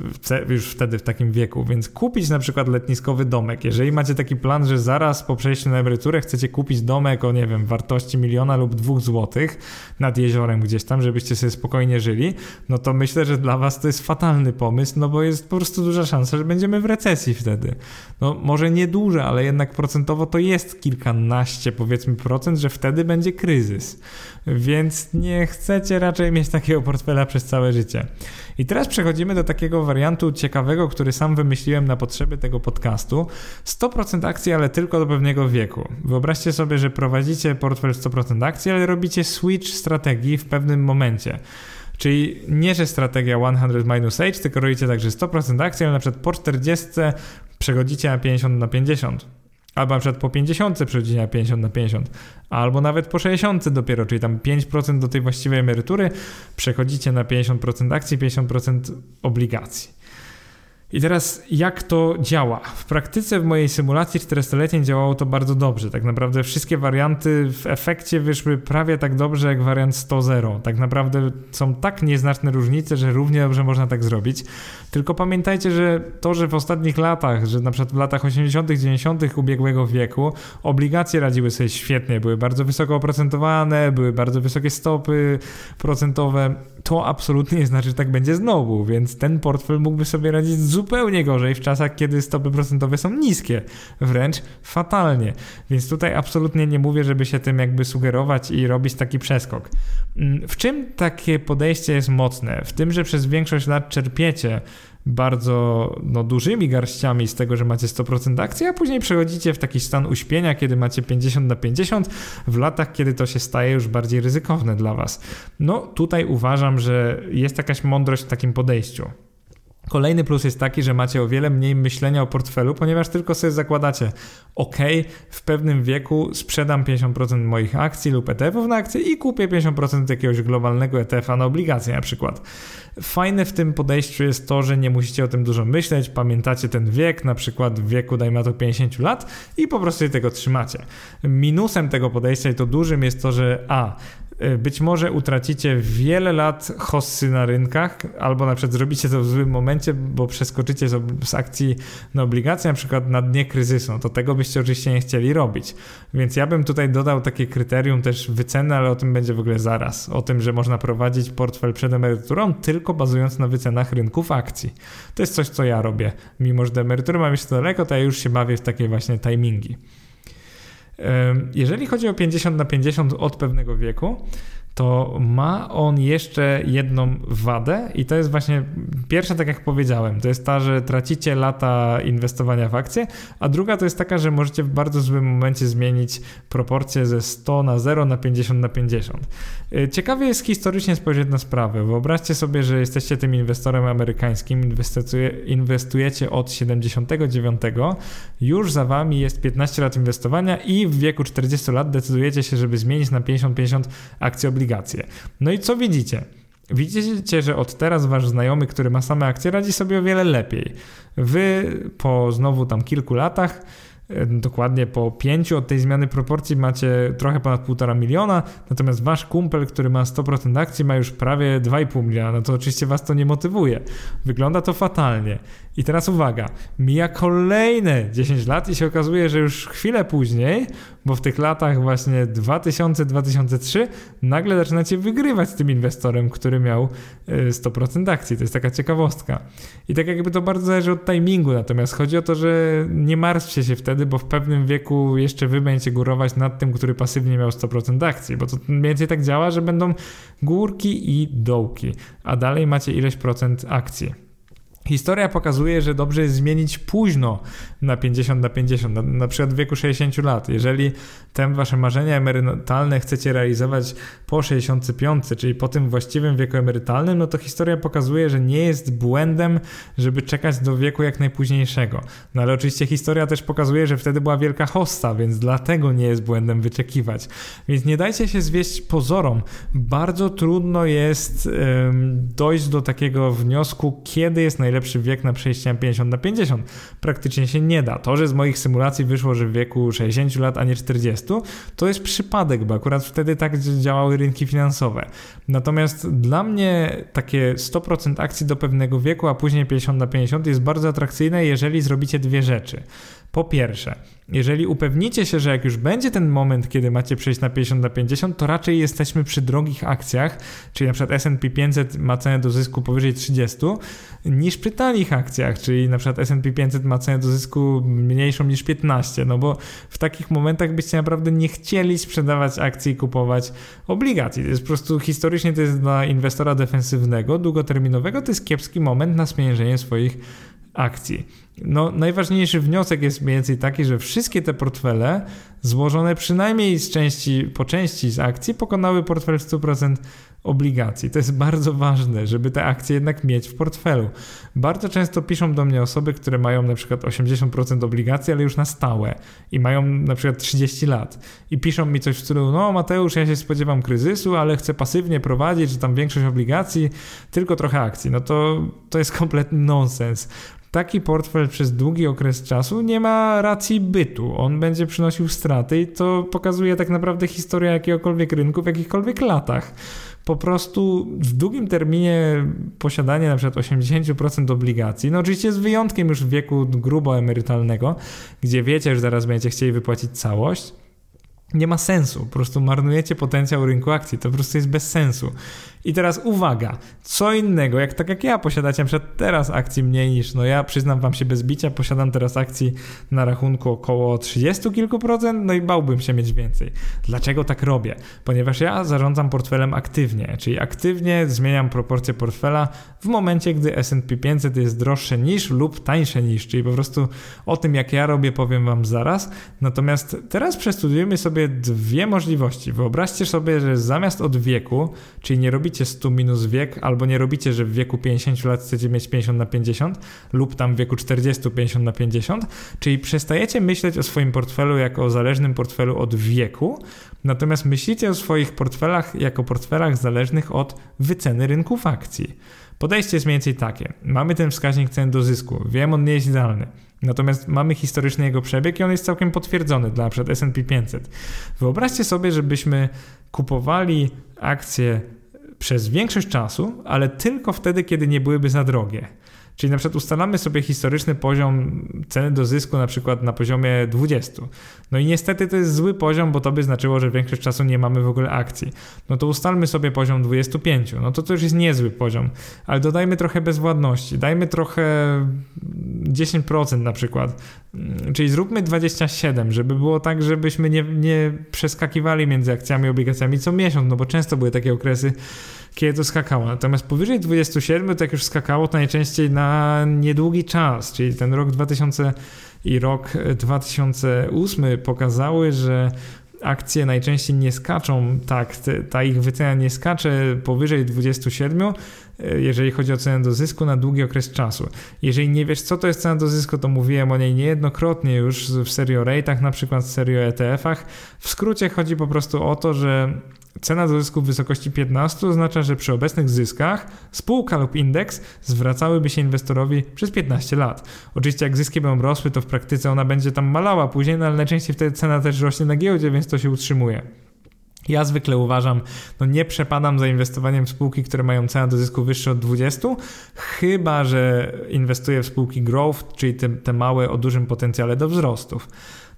już wtedy w takim wieku. Więc kupić na przykład letniskowy domek. Jeżeli macie taki plan, że zaraz po przejściu na emeryturę chcecie kupić domek o, nie wiem, wartości miliona lub dwóch złotych nad jeziorem gdzieś tam, żebyście sobie spokojnie żyli, no to myślę, że dla was to jest fatalny pomysł, no bo jest po prostu duża szansa, że będziemy w recesji wtedy. No może nie duże, ale jednak procentowo to jest kilkanaście powiedzmy procent, że wtedy będzie kryzys. Więc nie chcecie raczej mieć takiego portfela przez całe życie. I teraz przechodzimy do takiego wariantu ciekawego, który sam wymyśliłem na potrzeby tego podcastu. 100% akcji, ale tylko do pewnego wieku. Wyobraźcie sobie, że prowadzicie portfel 100% akcji, ale robicie switch strategii w pewnym momencie. Czyli nie, że strategia 100 minus age, tylko robicie tak, że 100% akcji, ale na przykład po 40 przechodzicie na 50 na 50 albo na przykład po 50 przechodzicie na 50 na 50, albo nawet po 60 dopiero, czyli tam 5% do tej właściwej emerytury przechodzicie na 50% akcji, 50% obligacji. I teraz jak to działa? W praktyce w mojej symulacji 400-letniej działało to bardzo dobrze. Tak naprawdę wszystkie warianty w efekcie wyszły prawie tak dobrze jak wariant 100-0. Tak naprawdę są tak nieznaczne różnice, że równie dobrze można tak zrobić. Tylko pamiętajcie, że to, że w ostatnich latach, że na przykład w latach 80., 90. ubiegłego wieku obligacje radziły sobie świetnie, były bardzo wysoko oprocentowane, były bardzo wysokie stopy procentowe, to absolutnie nie znaczy, że tak będzie znowu, więc ten portfel mógłby sobie radzić zupełnie gorzej w czasach, kiedy stopy procentowe są niskie, wręcz fatalnie. Więc tutaj absolutnie nie mówię, żeby się tym jakby sugerować i robić taki przeskok. Mm, w czym takie podejście jest mocne? W tym, że przez większość lat czerpiecie bardzo no, dużymi garściami z tego, że macie 100% akcji, a później przechodzicie w taki stan uśpienia, kiedy macie 50 na 50 w latach, kiedy to się staje już bardziej ryzykowne dla Was. No tutaj uważam, że jest jakaś mądrość w takim podejściu. Kolejny plus jest taki, że macie o wiele mniej myślenia o portfelu, ponieważ tylko sobie zakładacie, ok, w pewnym wieku sprzedam 50% moich akcji lub ETF-ów na akcje i kupię 50% jakiegoś globalnego ETF-a na obligacje na przykład. Fajne w tym podejściu jest to, że nie musicie o tym dużo myśleć, pamiętacie ten wiek, na przykład w wieku dajmy to 50 lat i po prostu tego trzymacie. Minusem tego podejścia i to dużym jest to, że a, być może utracicie wiele lat hossy na rynkach, albo na przykład zrobicie to w złym momencie, bo przeskoczycie z akcji na obligacje, na przykład na dnie kryzysu. No to tego byście oczywiście nie chcieli robić. Więc ja bym tutaj dodał takie kryterium też wyceny, ale o tym będzie w ogóle zaraz. O tym, że można prowadzić portfel przed emeryturą tylko bazując na wycenach rynków akcji. To jest coś, co ja robię. Mimo, że do emerytury mam jeszcze daleko, to ja już się bawię w takie właśnie timingi. Jeżeli chodzi o 50 na 50 od pewnego wieku, to ma on jeszcze jedną wadę i to jest właśnie pierwsza, tak jak powiedziałem, to jest ta, że tracicie lata inwestowania w akcje, a druga to jest taka, że możecie w bardzo złym momencie zmienić proporcje ze 100 na 0 na 50 na 50. Y, ciekawie jest historycznie spojrzeć na sprawę. Wyobraźcie sobie, że jesteście tym inwestorem amerykańskim, inwestujecie od 79, już za wami jest 15 lat inwestowania i w wieku 40 lat decydujecie się, żeby zmienić na 50-50 akcje obligacje obligacje. No i co widzicie? Widzicie, że od teraz wasz znajomy, który ma same akcje, radzi sobie o wiele lepiej. Wy po znowu tam kilku latach E, dokładnie po pięciu od tej zmiany proporcji macie trochę ponad 1,5 miliona, natomiast wasz kumpel, który ma 100% akcji, ma już prawie 2,5 miliona. No to oczywiście was to nie motywuje. Wygląda to fatalnie. I teraz uwaga, mija kolejne 10 lat i się okazuje, że już chwilę później, bo w tych latach właśnie 2000-2003 nagle zaczynacie wygrywać z tym inwestorem, który miał 100% e, akcji. To jest taka ciekawostka. I tak jakby to bardzo zależy od timingu, natomiast chodzi o to, że nie martwcie się wtedy, bo w pewnym wieku jeszcze wy będziecie górować nad tym, który pasywnie miał 100% akcji, bo to mniej więcej tak działa, że będą górki i dołki, a dalej macie ileś procent akcji. Historia pokazuje, że dobrze jest zmienić późno na 50 na 50, na, na przykład w wieku 60 lat. Jeżeli te wasze marzenia emerytalne chcecie realizować po 65, czyli po tym właściwym wieku emerytalnym, no to historia pokazuje, że nie jest błędem, żeby czekać do wieku jak najpóźniejszego. No ale oczywiście historia też pokazuje, że wtedy była wielka hosta, więc dlatego nie jest błędem wyczekiwać. Więc nie dajcie się zwieść pozorom. Bardzo trudno jest dojść do takiego wniosku, kiedy jest najlepszy najlepszy wiek na przejście 50 na 50. Praktycznie się nie da. To, że z moich symulacji wyszło, że w wieku 60 lat, a nie 40, to jest przypadek, bo akurat wtedy tak działały rynki finansowe. Natomiast dla mnie takie 100% akcji do pewnego wieku, a później 50 na 50 jest bardzo atrakcyjne, jeżeli zrobicie dwie rzeczy. Po pierwsze, jeżeli upewnicie się, że jak już będzie ten moment, kiedy macie przejść na 50 na 50, to raczej jesteśmy przy drogich akcjach, czyli na przykład S&P 500 ma cenę do zysku powyżej 30, niż przy tanich akcjach, czyli na przykład S&P 500 ma cenę do zysku mniejszą niż 15, no bo w takich momentach byście naprawdę nie chcieli sprzedawać akcji i kupować obligacji. To jest po prostu historycznie to jest dla inwestora defensywnego, długoterminowego, to jest kiepski moment na spieniężenie swoich akcji. No, najważniejszy wniosek jest mniej więcej taki, że wszystkie te portfele złożone przynajmniej z części, po części z akcji pokonały portfel w 100% obligacji. To jest bardzo ważne, żeby te akcje jednak mieć w portfelu. Bardzo często piszą do mnie osoby, które mają na przykład 80% obligacji, ale już na stałe i mają na przykład 30 lat i piszą mi coś w stylu, no Mateusz, ja się spodziewam kryzysu, ale chcę pasywnie prowadzić, że tam większość obligacji, tylko trochę akcji. No to, to jest kompletny nonsens taki portfel przez długi okres czasu nie ma racji bytu. On będzie przynosił straty i to pokazuje tak naprawdę historia jakiegokolwiek rynku w jakichkolwiek latach. Po prostu w długim terminie posiadanie na przykład 80% obligacji, no oczywiście z wyjątkiem już wieku grubo emerytalnego, gdzie wiecie, że zaraz będziecie chcieli wypłacić całość, nie ma sensu. Po prostu marnujecie potencjał rynku akcji. To po prostu jest bez sensu. I teraz uwaga, co innego, jak tak jak ja posiadacie przykład teraz akcji mniej niż, no ja przyznam wam się bez bicia, posiadam teraz akcji na rachunku około 30 kilku procent, no i bałbym się mieć więcej. Dlaczego tak robię? Ponieważ ja zarządzam portfelem aktywnie, czyli aktywnie zmieniam proporcje portfela w momencie, gdy S&P 500 jest droższe niż lub tańsze niż, czyli po prostu o tym jak ja robię powiem wam zaraz. Natomiast teraz przestudiujmy sobie dwie możliwości. Wyobraźcie sobie, że zamiast od wieku, czyli nie robicie 100 minus wiek, albo nie robicie, że w wieku 50 lat chcecie mieć 50 na 50, lub tam w wieku 40 50 na 50, czyli przestajecie myśleć o swoim portfelu jako o zależnym portfelu od wieku, natomiast myślicie o swoich portfelach jako portfelach zależnych od wyceny rynków akcji. Podejście jest mniej więcej takie. Mamy ten wskaźnik cen do zysku. Wiem, on nie jest idealny. Natomiast mamy historyczny jego przebieg i on jest całkiem potwierdzony dla np. S&P 500. Wyobraźcie sobie, żebyśmy kupowali akcje przez większość czasu, ale tylko wtedy, kiedy nie byłyby za drogie. Czyli na przykład ustalamy sobie historyczny poziom ceny do zysku na przykład na poziomie 20. No i niestety to jest zły poziom, bo to by znaczyło, że większość czasu nie mamy w ogóle akcji. No to ustalmy sobie poziom 25. No to to już jest niezły poziom, ale dodajmy trochę bezwładności, dajmy trochę 10% na przykład. Czyli zróbmy 27, żeby było tak, żebyśmy nie, nie przeskakiwali między akcjami i obligacjami co miesiąc, no bo często były takie okresy, kiedy to skakało. Natomiast powyżej 27 to jak już skakało, to najczęściej na niedługi czas, czyli ten rok 2000 i rok 2008 pokazały, że akcje najczęściej nie skaczą tak, ta ich wycena nie skacze powyżej 27, e, jeżeli chodzi o cenę do zysku na długi okres czasu. Jeżeli nie wiesz, co to jest cena do zysku, to mówiłem o niej niejednokrotnie już w serii o rate'ach, na przykład w serii o ETF-ach. W skrócie chodzi po prostu o to, że Cena do zysku w wysokości 15 oznacza, że przy obecnych zyskach spółka lub indeks zwracałyby się inwestorowi przez 15 lat. Oczywiście jak zyski będą rosły, to w praktyce ona będzie tam malała później, no ale najczęściej wtedy cena też rośnie na giełdzie, więc to się utrzymuje. Ja zwykle uważam, no nie przepadam za inwestowaniem w spółki, które mają cenę do zysku wyższą od 20, chyba że inwestuję w spółki growth, czyli te, te małe o dużym potencjale do wzrostów.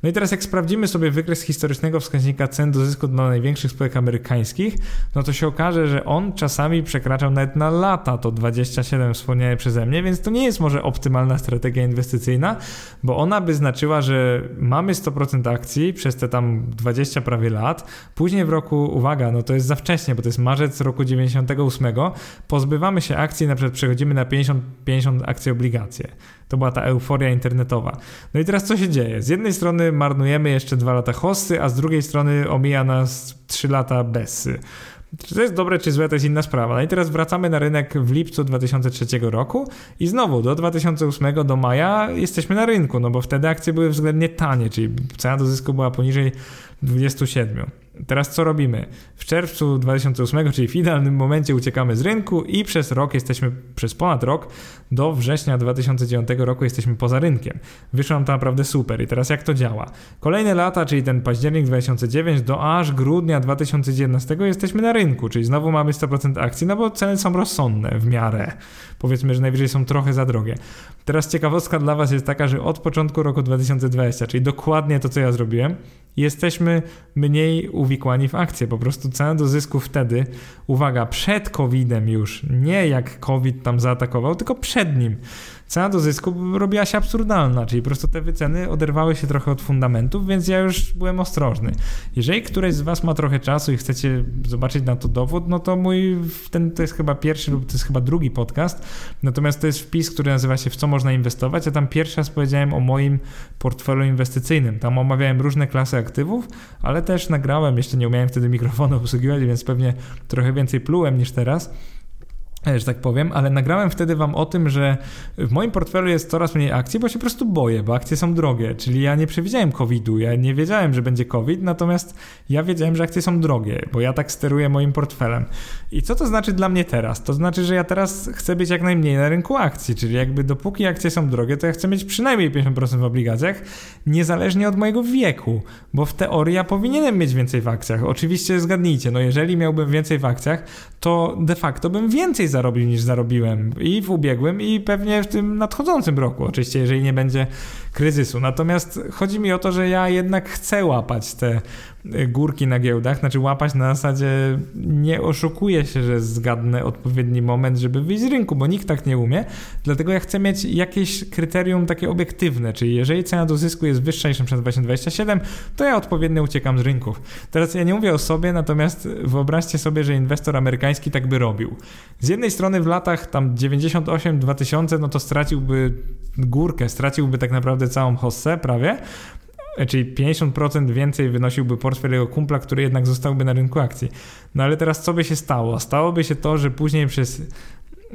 No i teraz jak sprawdzimy sobie wykres historycznego wskaźnika cen do zysku dla największych spółek amerykańskich, no to się okaże, że on czasami przekraczał nawet na lata to 27 wspomniane przeze mnie, więc to nie jest może optymalna strategia inwestycyjna, bo ona by znaczyła, że mamy 100% akcji przez te tam 20 prawie lat, później w roku, uwaga, no to jest za wcześnie, bo to jest marzec roku 98, pozbywamy się akcji, na przykład przechodzimy na 50, 50 akcji obligacje. To była ta euforia internetowa. No i teraz co się dzieje? Z jednej strony marnujemy jeszcze dwa lata hossy, a z drugiej strony omija nas trzy lata bessy. Czy to jest dobre, czy złe, to jest inna sprawa. No i teraz wracamy na rynek w lipcu 2003 roku i znowu do 2008 do maja jesteśmy na rynku, no bo wtedy akcje były względnie tanie, czyli cena do zysku była poniżej 27. Teraz co robimy? W czerwcu 2008, czyli w idealnym momencie uciekamy z rynku i przez rok jesteśmy, przez ponad rok, do września 2009 roku jesteśmy poza rynkiem. Wyszło nam to naprawdę super. I teraz jak to działa? Kolejne lata, czyli ten październik 2009 do aż grudnia 2011 jesteśmy na rynku, czyli znowu mamy 100% akcji, no bo ceny są rozsądne w miarę. Powiedzmy, że najwyżej są trochę za drogie. Teraz ciekawostka dla Was jest taka, że od początku roku 2020, czyli dokładnie to, co ja zrobiłem, jesteśmy mniej uwikłani w akcje. Po prostu cena do zysku wtedy, uwaga, przed COVID-em już, nie jak COVID tam zaatakował, tylko przed nim cena do zysku robiła się absurdalna, czyli po prostu te wyceny oderwały się trochę od fundamentów, więc ja już byłem ostrożny. Jeżeli któreś z Was ma trochę czasu i chcecie zobaczyć na to dowód, no to mój, ten to jest chyba pierwszy lub to jest chyba drugi podcast, natomiast to jest wpis, który nazywa się w co można inwestować, ja tam pierwszy raz powiedziałem o moim portfelu inwestycyjnym, tam omawiałem różne klasy aktywów, ale też nagrałem, jeszcze nie umiałem wtedy mikrofonu obsługiwać, więc pewnie trochę więcej plułem niż teraz, że tak powiem, ale nagrałem wtedy wam o tym, że w moim portfelu jest coraz mniej akcji, bo się po prostu boję, bo akcje są drogie, czyli ja nie przewidziałem COVID-u, ja nie wiedziałem, że będzie COVID, natomiast ja wiedziałem, że akcje są drogie, bo ja tak steruję moim portfelem. I co to znaczy dla mnie teraz? To znaczy, że ja teraz chcę być jak najmniej na rynku akcji, czyli jakby dopóki akcje są drogie, to ja chcę mieć przynajmniej 50% w obligacjach, niezależnie od mojego wieku, bo w teorii ja powinienem mieć więcej w akcjach. Oczywiście zgadnijcie, no jeżeli miałbym więcej w akcjach, to de facto bym więcej zarobił niż zarobiłem i w ubiegłym, i pewnie w tym nadchodzącym roku, oczywiście, jeżeli nie będzie kryzysu. Natomiast chodzi mi o to, że ja jednak chcę łapać te górki na giełdach, znaczy łapać na zasadzie nie oszukuję się, że zgadnę odpowiedni moment, żeby wyjść z rynku, bo nikt tak nie umie, dlatego ja chcę mieć jakieś kryterium takie obiektywne, czyli jeżeli cena do zysku jest wyższa niż przykład 2027, to ja odpowiednio uciekam z rynków. Teraz ja nie mówię o sobie, natomiast wyobraźcie sobie, że inwestor amerykański tak by robił. Z jednej strony w latach tam 98-2000, no to straciłby górkę, straciłby tak naprawdę całą hossę prawie, czyli 50% więcej wynosiłby portfel jego kumpla, który jednak zostałby na rynku akcji. No ale teraz co by się stało? Stałoby się to, że później przez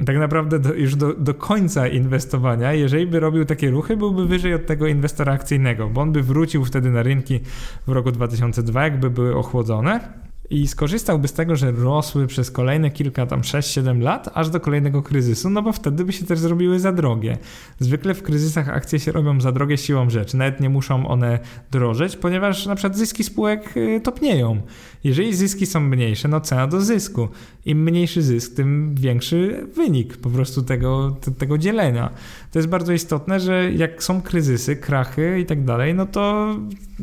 tak naprawdę do, już do, do końca inwestowania, jeżeli by robił takie ruchy, byłby wyżej od tego inwestora akcyjnego, bo on by wrócił wtedy na rynki w roku 2002, jakby były ochłodzone i skorzystałby z tego, że rosły przez kolejne kilka, tam 6-7 lat, aż do kolejnego kryzysu, no bo wtedy by się też zrobiły za drogie. Zwykle w kryzysach akcje się robią za drogie siłą rzeczy, nawet nie muszą one drożeć, ponieważ na przykład zyski spółek y, topnieją. Jeżeli zyski są mniejsze, no cena do zysku. Im mniejszy zysk, tym większy wynik po prostu tego, tego dzielenia. To jest bardzo istotne, że jak są kryzysy, krachy i tak dalej, no to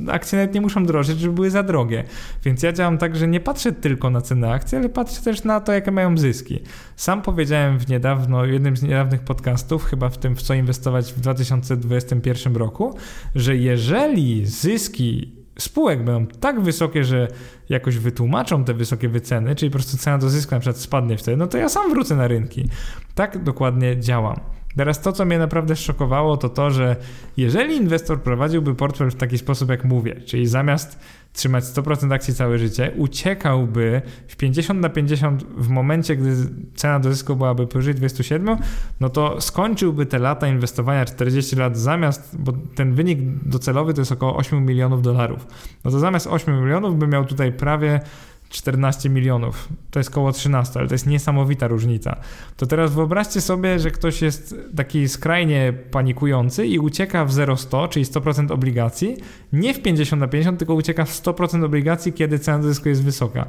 akcje nawet nie muszą drożyć, żeby były za drogie. Więc ja działam tak, że nie patrzę tylko na cenę akcji, ale patrzę też na to, jakie mają zyski. Sam powiedziałem w niedawno, jednym z niedawnych podcastów, chyba w tym, w co inwestować w 2021 roku, że jeżeli zyski spółek będą tak wysokie, że jakoś wytłumaczą te wysokie wyceny, czyli po prostu cena do zysku na przykład spadnie wtedy, no to ja sam wrócę na rynki. Tak dokładnie działam. Teraz to, co mnie naprawdę szokowało, to to, że jeżeli inwestor prowadziłby portfel w taki sposób, jak mówię, czyli zamiast trzymać 100% akcji całe życie, uciekałby w 50 na 50 w momencie, gdy cena do zysku byłaby powyżej 27, no to skończyłby te lata inwestowania 40 lat zamiast, bo ten wynik docelowy to jest około 8 milionów dolarów. No to zamiast 8 milionów by miał tutaj prawie 14 milionów. To jest koło 13, ale to jest niesamowita różnica. To teraz wyobraźcie sobie, że ktoś jest taki skrajnie panikujący i ucieka w 0,100, czyli 100% obligacji, nie w 50 na 50, tylko ucieka w 100% obligacji, kiedy cena zysku jest wysoka.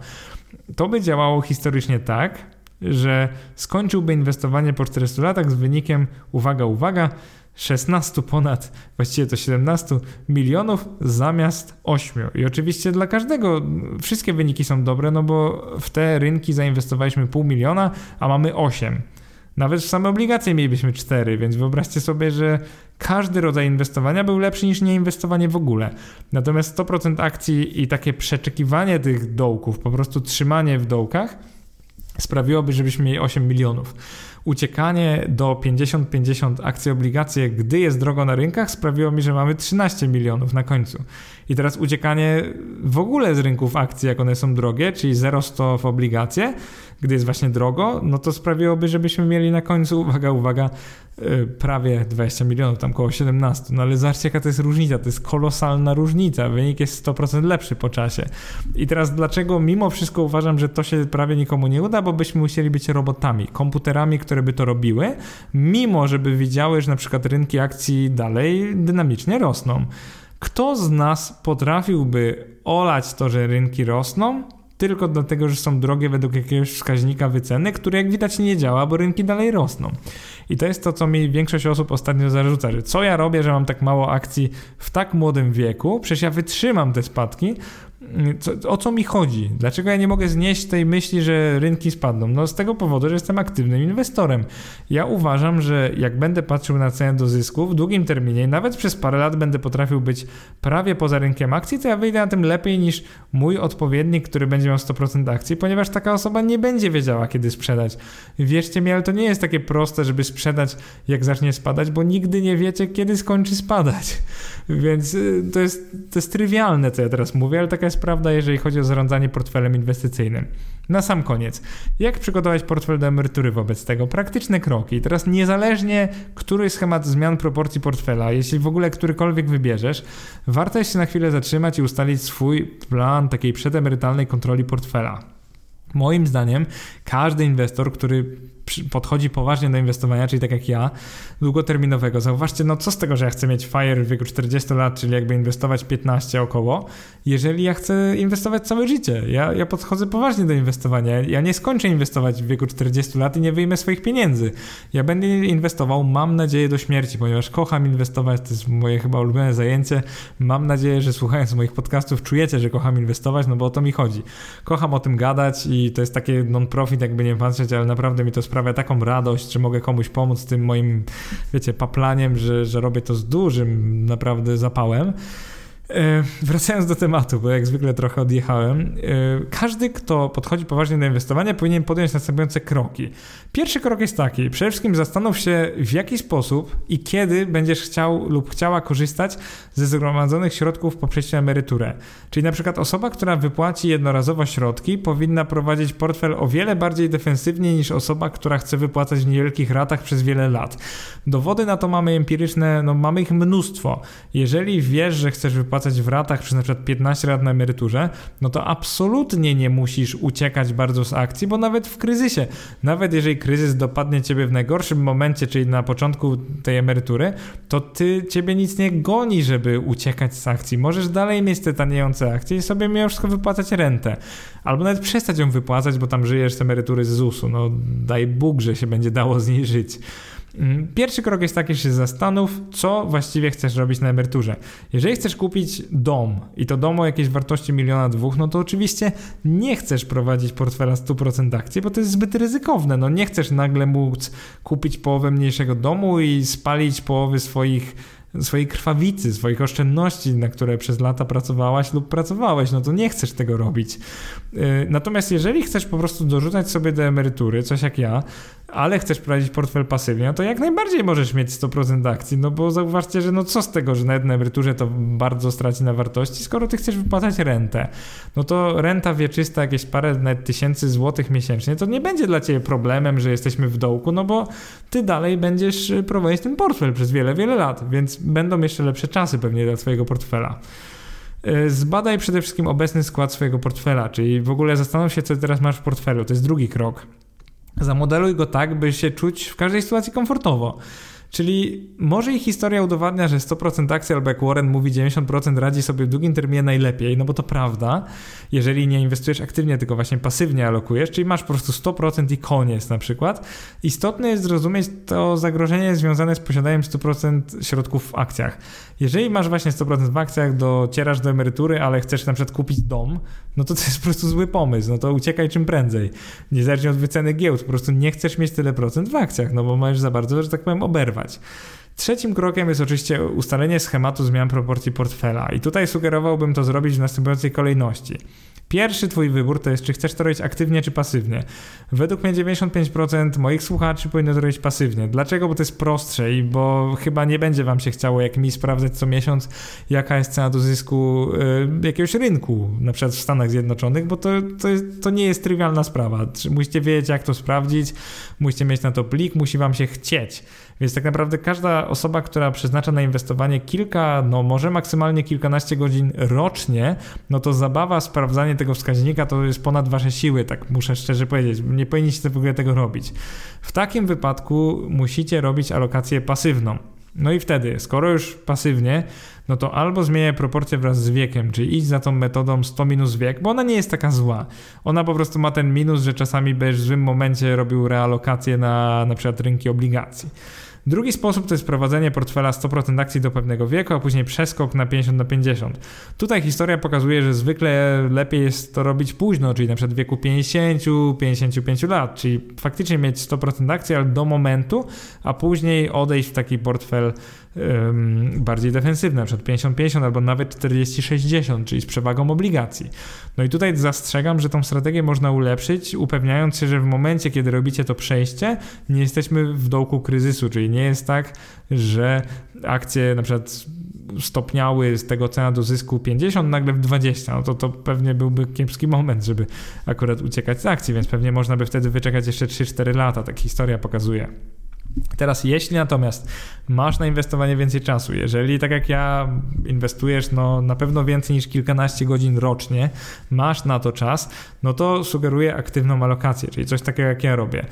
To by działało historycznie tak, że skończyłby inwestowanie po 400 latach z wynikiem, uwaga, uwaga, 16 ponad, właściwie to 17 milionów zamiast 8. I oczywiście dla każdego wszystkie wyniki są dobre, no bo w te rynki zainwestowaliśmy pół miliona, a mamy 8. Nawet w same obligacje mielibyśmy 4, więc wyobraźcie sobie, że każdy rodzaj inwestowania był lepszy niż nieinwestowanie w ogóle. Natomiast 100% akcji i takie przeczekiwanie tych dołków, po prostu trzymanie w dołkach, sprawiłoby, żebyśmy mieli 8 milionów. Uciekanie do 50-50 akcji obligacje, gdy jest drogo na rynkach, sprawiło mi, że mamy 13 milionów na końcu. I teraz uciekanie w ogóle z rynków akcji, jak one są drogie, czyli 0,100 w obligacje, gdy jest właśnie drogo, no to sprawiłoby, żebyśmy mieli na końcu, uwaga, uwaga, prawie 20 milionów, tam około 17. No ale zobaczcie, jaka to jest różnica. To jest kolosalna różnica. Wynik jest 100% lepszy po czasie. I teraz dlaczego mimo wszystko uważam, że to się prawie nikomu nie uda, bo byśmy musieli być robotami, komputerami, które by to robiły, mimo żeby widziały, że na przykład rynki akcji dalej dynamicznie rosną. Kto z nas potrafiłby olać to, że rynki rosną, tylko dlatego, że są drogie według jakiegoś wskaźnika wyceny, który jak widać nie działa, bo rynki dalej rosną. I to jest to, co mi większość osób ostatnio zarzuca, że co ja robię, że mam tak mało akcji w tak młodym wieku, przecież ja wytrzymam te spadki, co, o co mi chodzi? Dlaczego ja nie mogę znieść tej myśli, że rynki spadną? No z tego powodu, że jestem aktywnym inwestorem. Ja uważam, że jak będę patrzył na cenę do zysku w długim terminie, nawet przez parę lat będę potrafił być prawie poza rynkiem akcji, to ja wyjdę na tym lepiej niż mój odpowiednik, który będzie miał 100% akcji, ponieważ taka osoba nie będzie wiedziała, kiedy sprzedać. Wierzcie mi, ale to nie jest takie proste, żeby sprzedać, jak zacznie spadać, bo nigdy nie wiecie, kiedy skończy spadać. [LAUGHS] Więc y, to jest, to jest trywialne, co ja teraz mówię, ale taka jest prawda, jeżeli chodzi o zarządzanie portfelem inwestycyjnym. Na sam koniec, jak przygotować portfel do emerytury wobec tego? Praktyczne kroki. Teraz niezależnie, który schemat zmian proporcji portfela, jeśli w ogóle którykolwiek wybierzesz, warto jest się na chwilę zatrzymać i ustalić swój plan takiej przedemerytalnej kontroli portfela. Moim zdaniem każdy inwestor, który podchodzi poważnie do inwestowania, czyli tak jak ja, długoterminowego. Zauważcie, no co z tego, że ja chcę mieć FIRE w wieku 40 lat, czyli jakby inwestować 15 około, jeżeli ja chcę inwestować całe życie. Ja, ja podchodzę poważnie do inwestowania. Ja nie skończę inwestować w wieku 40 lat i nie wyjmę swoich pieniędzy. Ja będę inwestował, mam nadzieję, do śmierci, ponieważ kocham inwestować, to jest moje chyba ulubione zajęcie. Mam nadzieję, że słuchając moich podcastów czujecie, że kocham inwestować, no bo o to mi chodzi. Kocham o tym gadać i to jest takie non-profit, jakby nie patrzeć, ale naprawdę mi to sprawia taką radość, że mogę komuś pomóc tym moim, wiecie, paplaniem, że, że robię to z dużym naprawdę zapałem. E, wracając do tematu, bo jak zwykle trochę odjechałem. E, każdy, kto podchodzi poważnie do inwestowania, powinien podjąć następujące kroki. Pierwszy krok jest taki: przede wszystkim zastanów się, w jaki sposób i kiedy będziesz chciał lub chciała korzystać ze zgromadzonych środków po przejściu na emeryturę. Czyli na przykład osoba, która wypłaci jednorazowo środki, powinna prowadzić portfel o wiele bardziej defensywnie niż osoba, która chce wypłacać w niewielkich ratach przez wiele lat. Dowody na to mamy empiryczne, no mamy ich mnóstwo. Jeżeli wiesz, że chcesz wypłacać w ratach przez na przykład 15 lat na emeryturze, no to absolutnie nie musisz uciekać bardzo z akcji, bo nawet w kryzysie, nawet jeżeli kryzys dopadnie ciebie w najgorszym momencie, czyli na początku tej emerytury, to ty ciebie nic nie goni, żeby uciekać z akcji. Możesz dalej mieć te taniejące akcje i sobie mimo wszystko wypłacać rentę. Albo nawet przestać ją wypłacać, bo tam żyjesz z emerytury z ZUS-u. No daj Bóg, że się będzie dało z niej żyć. Mm, pierwszy krok jest taki, że się zastanów, co właściwie chcesz robić na emeryturze. Jeżeli chcesz kupić dom i to dom o jakiejś wartości miliona dwóch, no to oczywiście nie chcesz prowadzić portfela 100% akcji, bo to jest zbyt ryzykowne. No nie chcesz nagle móc kupić połowę mniejszego domu i spalić połowy swoich swojej krwawicy, swoich oszczędności, na które przez lata pracowałaś lub pracowałeś, no to nie chcesz tego robić. Y, natomiast jeżeli chcesz po prostu dorzucać sobie do emerytury, coś jak ja, ale chcesz prowadzić portfel pasywnie, no to jak najbardziej możesz mieć 100% akcji, no bo zauważcie, że no co z tego, że na jednej emeryturze to bardzo straci na wartości, skoro ty chcesz wypłacać rentę. No to renta wieczysta, jakieś parę nawet tysięcy złotych miesięcznie, to nie będzie dla ciebie problemem, że jesteśmy w dołku, no bo ty dalej będziesz prowadzić ten portfel przez wiele, wiele lat, więc będą jeszcze lepsze czasy pewnie dla twojego portfela. Y, zbadaj przede wszystkim obecny skład swojego portfela, czyli w ogóle zastanów się, co teraz masz w portfelu. To jest drugi krok. Zamodeluj go tak, by się czuć w każdej sytuacji komfortowo. Czyli może ich historia udowadnia, że 100% akcji albo jak Warren mówi 90% radzi sobie w długim terminie najlepiej, no bo to prawda, jeżeli nie inwestujesz aktywnie, tylko właśnie pasywnie alokujesz, czyli masz po prostu 100% i koniec na przykład. Istotne jest zrozumieć to zagrożenie związane z posiadaniem 100% środków w akcjach. Jeżeli masz właśnie 100% w akcjach, docierasz do emerytury, ale chcesz na przykład kupić dom, no to to jest po prostu zły pomysł, no to uciekaj czym prędzej. Niezależnie od wyceny giełd, po prostu nie chcesz mieć tyle procent w akcjach, no bo możesz za bardzo, że tak powiem, oberwać. Trzecim krokiem jest oczywiście ustalenie schematu zmian proporcji portfela i tutaj sugerowałbym to zrobić w następującej kolejności. Pierwszy twój wybór to jest, czy chcesz to robić aktywnie, czy pasywnie. Według mnie 95% moich słuchaczy powinno to robić pasywnie. Dlaczego? Bo to jest prostsze i bo chyba nie będzie wam się chciało, jak mi, sprawdzać co miesiąc, jaka jest cena do zysku y, jakiegoś rynku, na przykład w Stanach Zjednoczonych, bo to, to, jest, to nie jest trywialna sprawa. Musicie wiedzieć, jak to sprawdzić, musicie mieć na to plik, musi wam się chcieć. Więc tak naprawdę każda osoba, która przeznacza na inwestowanie kilka, no może maksymalnie kilkanaście godzin rocznie, no to zabawa, sprawdzanie tego wskaźnika to jest ponad wasze siły, tak muszę szczerze powiedzieć. Nie powinniście w ogóle tego robić. W takim wypadku musicie robić alokację pasywną. No i wtedy, skoro już pasywnie, no to albo zmieniaj proporcje wraz z wiekiem, czyli idź za tą metodą 100 minus wiek, bo ona nie jest taka zła. Ona po prostu ma ten minus, że czasami będziesz w złym momencie robił realokację na na przykład rynki obligacji. Drugi sposób to jest prowadzenie portfela 100% akcji do pewnego wieku, a później przeskok na 50 na 50. Tutaj historia pokazuje, że zwykle lepiej jest to robić późno, czyli na przykład w wieku 50, 55 lat, czyli faktycznie mieć 100% akcji, ale do momentu, a później odejść w taki portfel bardziej defensywne, przykład 50-50 albo nawet 40-60, czyli z przewagą obligacji. No i tutaj zastrzegam, że tą strategię można ulepszyć, upewniając się, że w momencie, kiedy robicie to przejście, nie jesteśmy w dołku kryzysu, czyli nie jest tak, że akcje na przykład stopniały z tego cena do zysku 50 nagle w 20, no to to pewnie byłby kiepski moment, żeby akurat uciekać z akcji, więc pewnie można by wtedy wyczekać jeszcze 3-4 lata, tak historia pokazuje. Teraz, jeśli natomiast masz na inwestowanie więcej czasu, jeżeli tak jak ja inwestujesz no, na pewno więcej niż kilkanaście godzin rocznie, masz na to czas, no to sugeruję aktywną alokację, czyli coś takiego jak ja robię.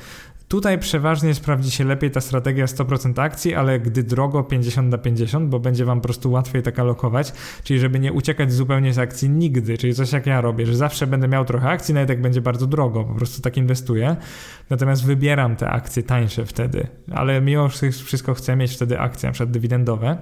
Tutaj przeważnie sprawdzi się lepiej ta strategia 100% akcji, ale gdy drogo 50 na 50, bo będzie wam po prostu łatwiej tak alokować, czyli żeby nie uciekać zupełnie z akcji nigdy, czyli coś jak ja robię, że zawsze będę miał trochę akcji, nawet jak będzie bardzo drogo, po prostu tak inwestuję. Natomiast wybieram te akcje tańsze wtedy, ale mimo wszystko chcę mieć wtedy akcje, na przykład dywidendowe.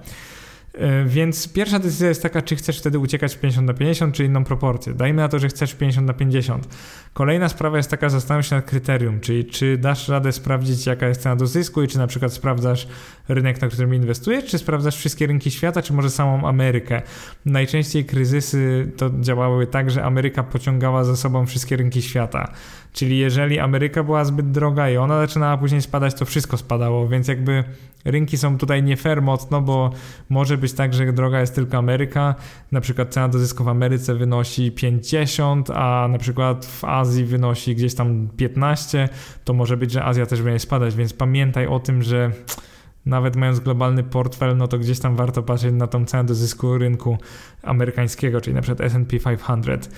E, więc pierwsza decyzja jest taka, czy chcesz wtedy uciekać w 50 na 50, czy inną proporcję. Dajmy na to, że chcesz 50 na 50. Kolejna sprawa jest taka, zastanów się nad kryterium, czyli czy dasz radę sprawdzić, jaka jest cena do zysku i czy na przykład sprawdzasz rynek, na którym inwestujesz, czy sprawdzasz wszystkie rynki świata, czy może samą Amerykę. Najczęściej kryzysy to działały tak, że Ameryka pociągała za sobą wszystkie rynki świata. Czyli jeżeli Ameryka była zbyt droga i ona zaczynała później spadać, to wszystko spadało, więc jakby rynki są tutaj nie fair mocno, bo może być tak, że droga jest tylko Ameryka, na przykład cena do zysku w Ameryce wynosi 50, a na przykład w Azji wynosi gdzieś tam 15, to może być, że Azja też będzie spadać, więc pamiętaj o tym, że nawet mając globalny portfel, no to gdzieś tam warto patrzeć na tą cenę do zysku rynku amerykańskiego, czyli na przykład S&P 500.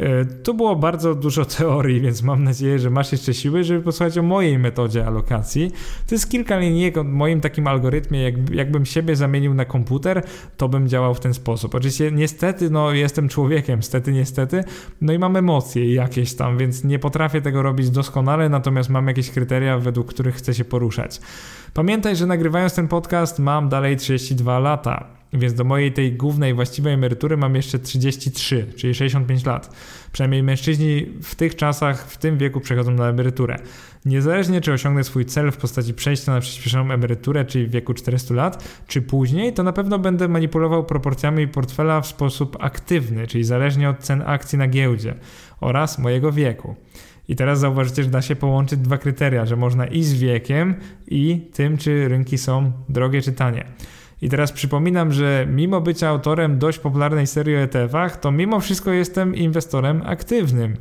E, tu było bardzo dużo teorii, więc mam nadzieję, że masz jeszcze siły, żeby posłuchać o mojej metodzie alokacji. To jest kilka linijek o moim takim algorytmie. Jak, jakbym siebie zamienił na komputer, to bym działał w ten sposób. Oczywiście niestety, no jestem człowiekiem, stety, niestety, no i mam emocje jakieś tam, więc nie potrafię tego robić doskonale, natomiast mam jakieś kryteria, według których chcę się poruszać. Pamiętaj, że nagrywając ten podcast mam dalej 32 lata. Więc do mojej tej głównej właściwej emerytury mam jeszcze 33, czyli 65 lat. Przynajmniej mężczyźni w tych czasach, w tym wieku przechodzą na emeryturę. Niezależnie czy osiągnę swój cel w postaci przejścia na przyspieszoną emeryturę, czyli w wieku 400 lat, czy później, to na pewno będę manipulował proporcjami portfela w sposób aktywny, czyli zależnie od cen akcji na giełdzie oraz mojego wieku. I teraz zauważycie, że da się połączyć dwa kryteria, że można i z wiekiem, i tym, czy rynki są drogie czy tanie. I teraz przypominam, że mimo bycia autorem dość popularnej serii o ETF-ach, to mimo wszystko jestem inwestorem aktywnym.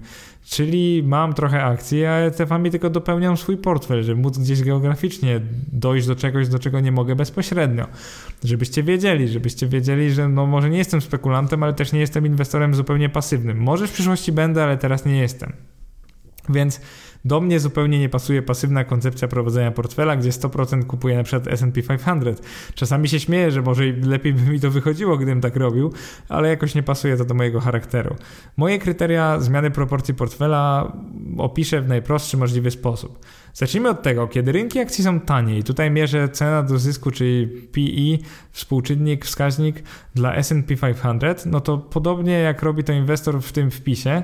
Czyli mam trochę akcji, a ETF-ami tylko dopełniam swój portfel, żeby móc gdzieś geograficznie dojść do czegoś, do czego nie mogę bezpośrednio. Żebyście wiedzieli, żebyście wiedzieli, że no może nie jestem spekulantem, ale też nie jestem inwestorem zupełnie pasywnym. Może w przyszłości będę, ale teraz nie jestem. Więc Do mnie zupełnie nie pasuje pasywna koncepcja prowadzenia portfela, gdzie 100% kupuję na przykład S&P 500. Czasami się śmieję, że może lepiej by mi to wychodziło, gdybym tak robił, ale jakoś nie pasuje to do mojego charakteru. Moje kryteria zmiany proporcji portfela opiszę w najprostszy możliwy sposób. Zacznijmy od tego, kiedy rynki akcji są tanie i tutaj mierzę cena do zysku, czyli PE, współczynnik, wskaźnik dla S&P 500, no to podobnie jak robi to inwestor w tym wpisie,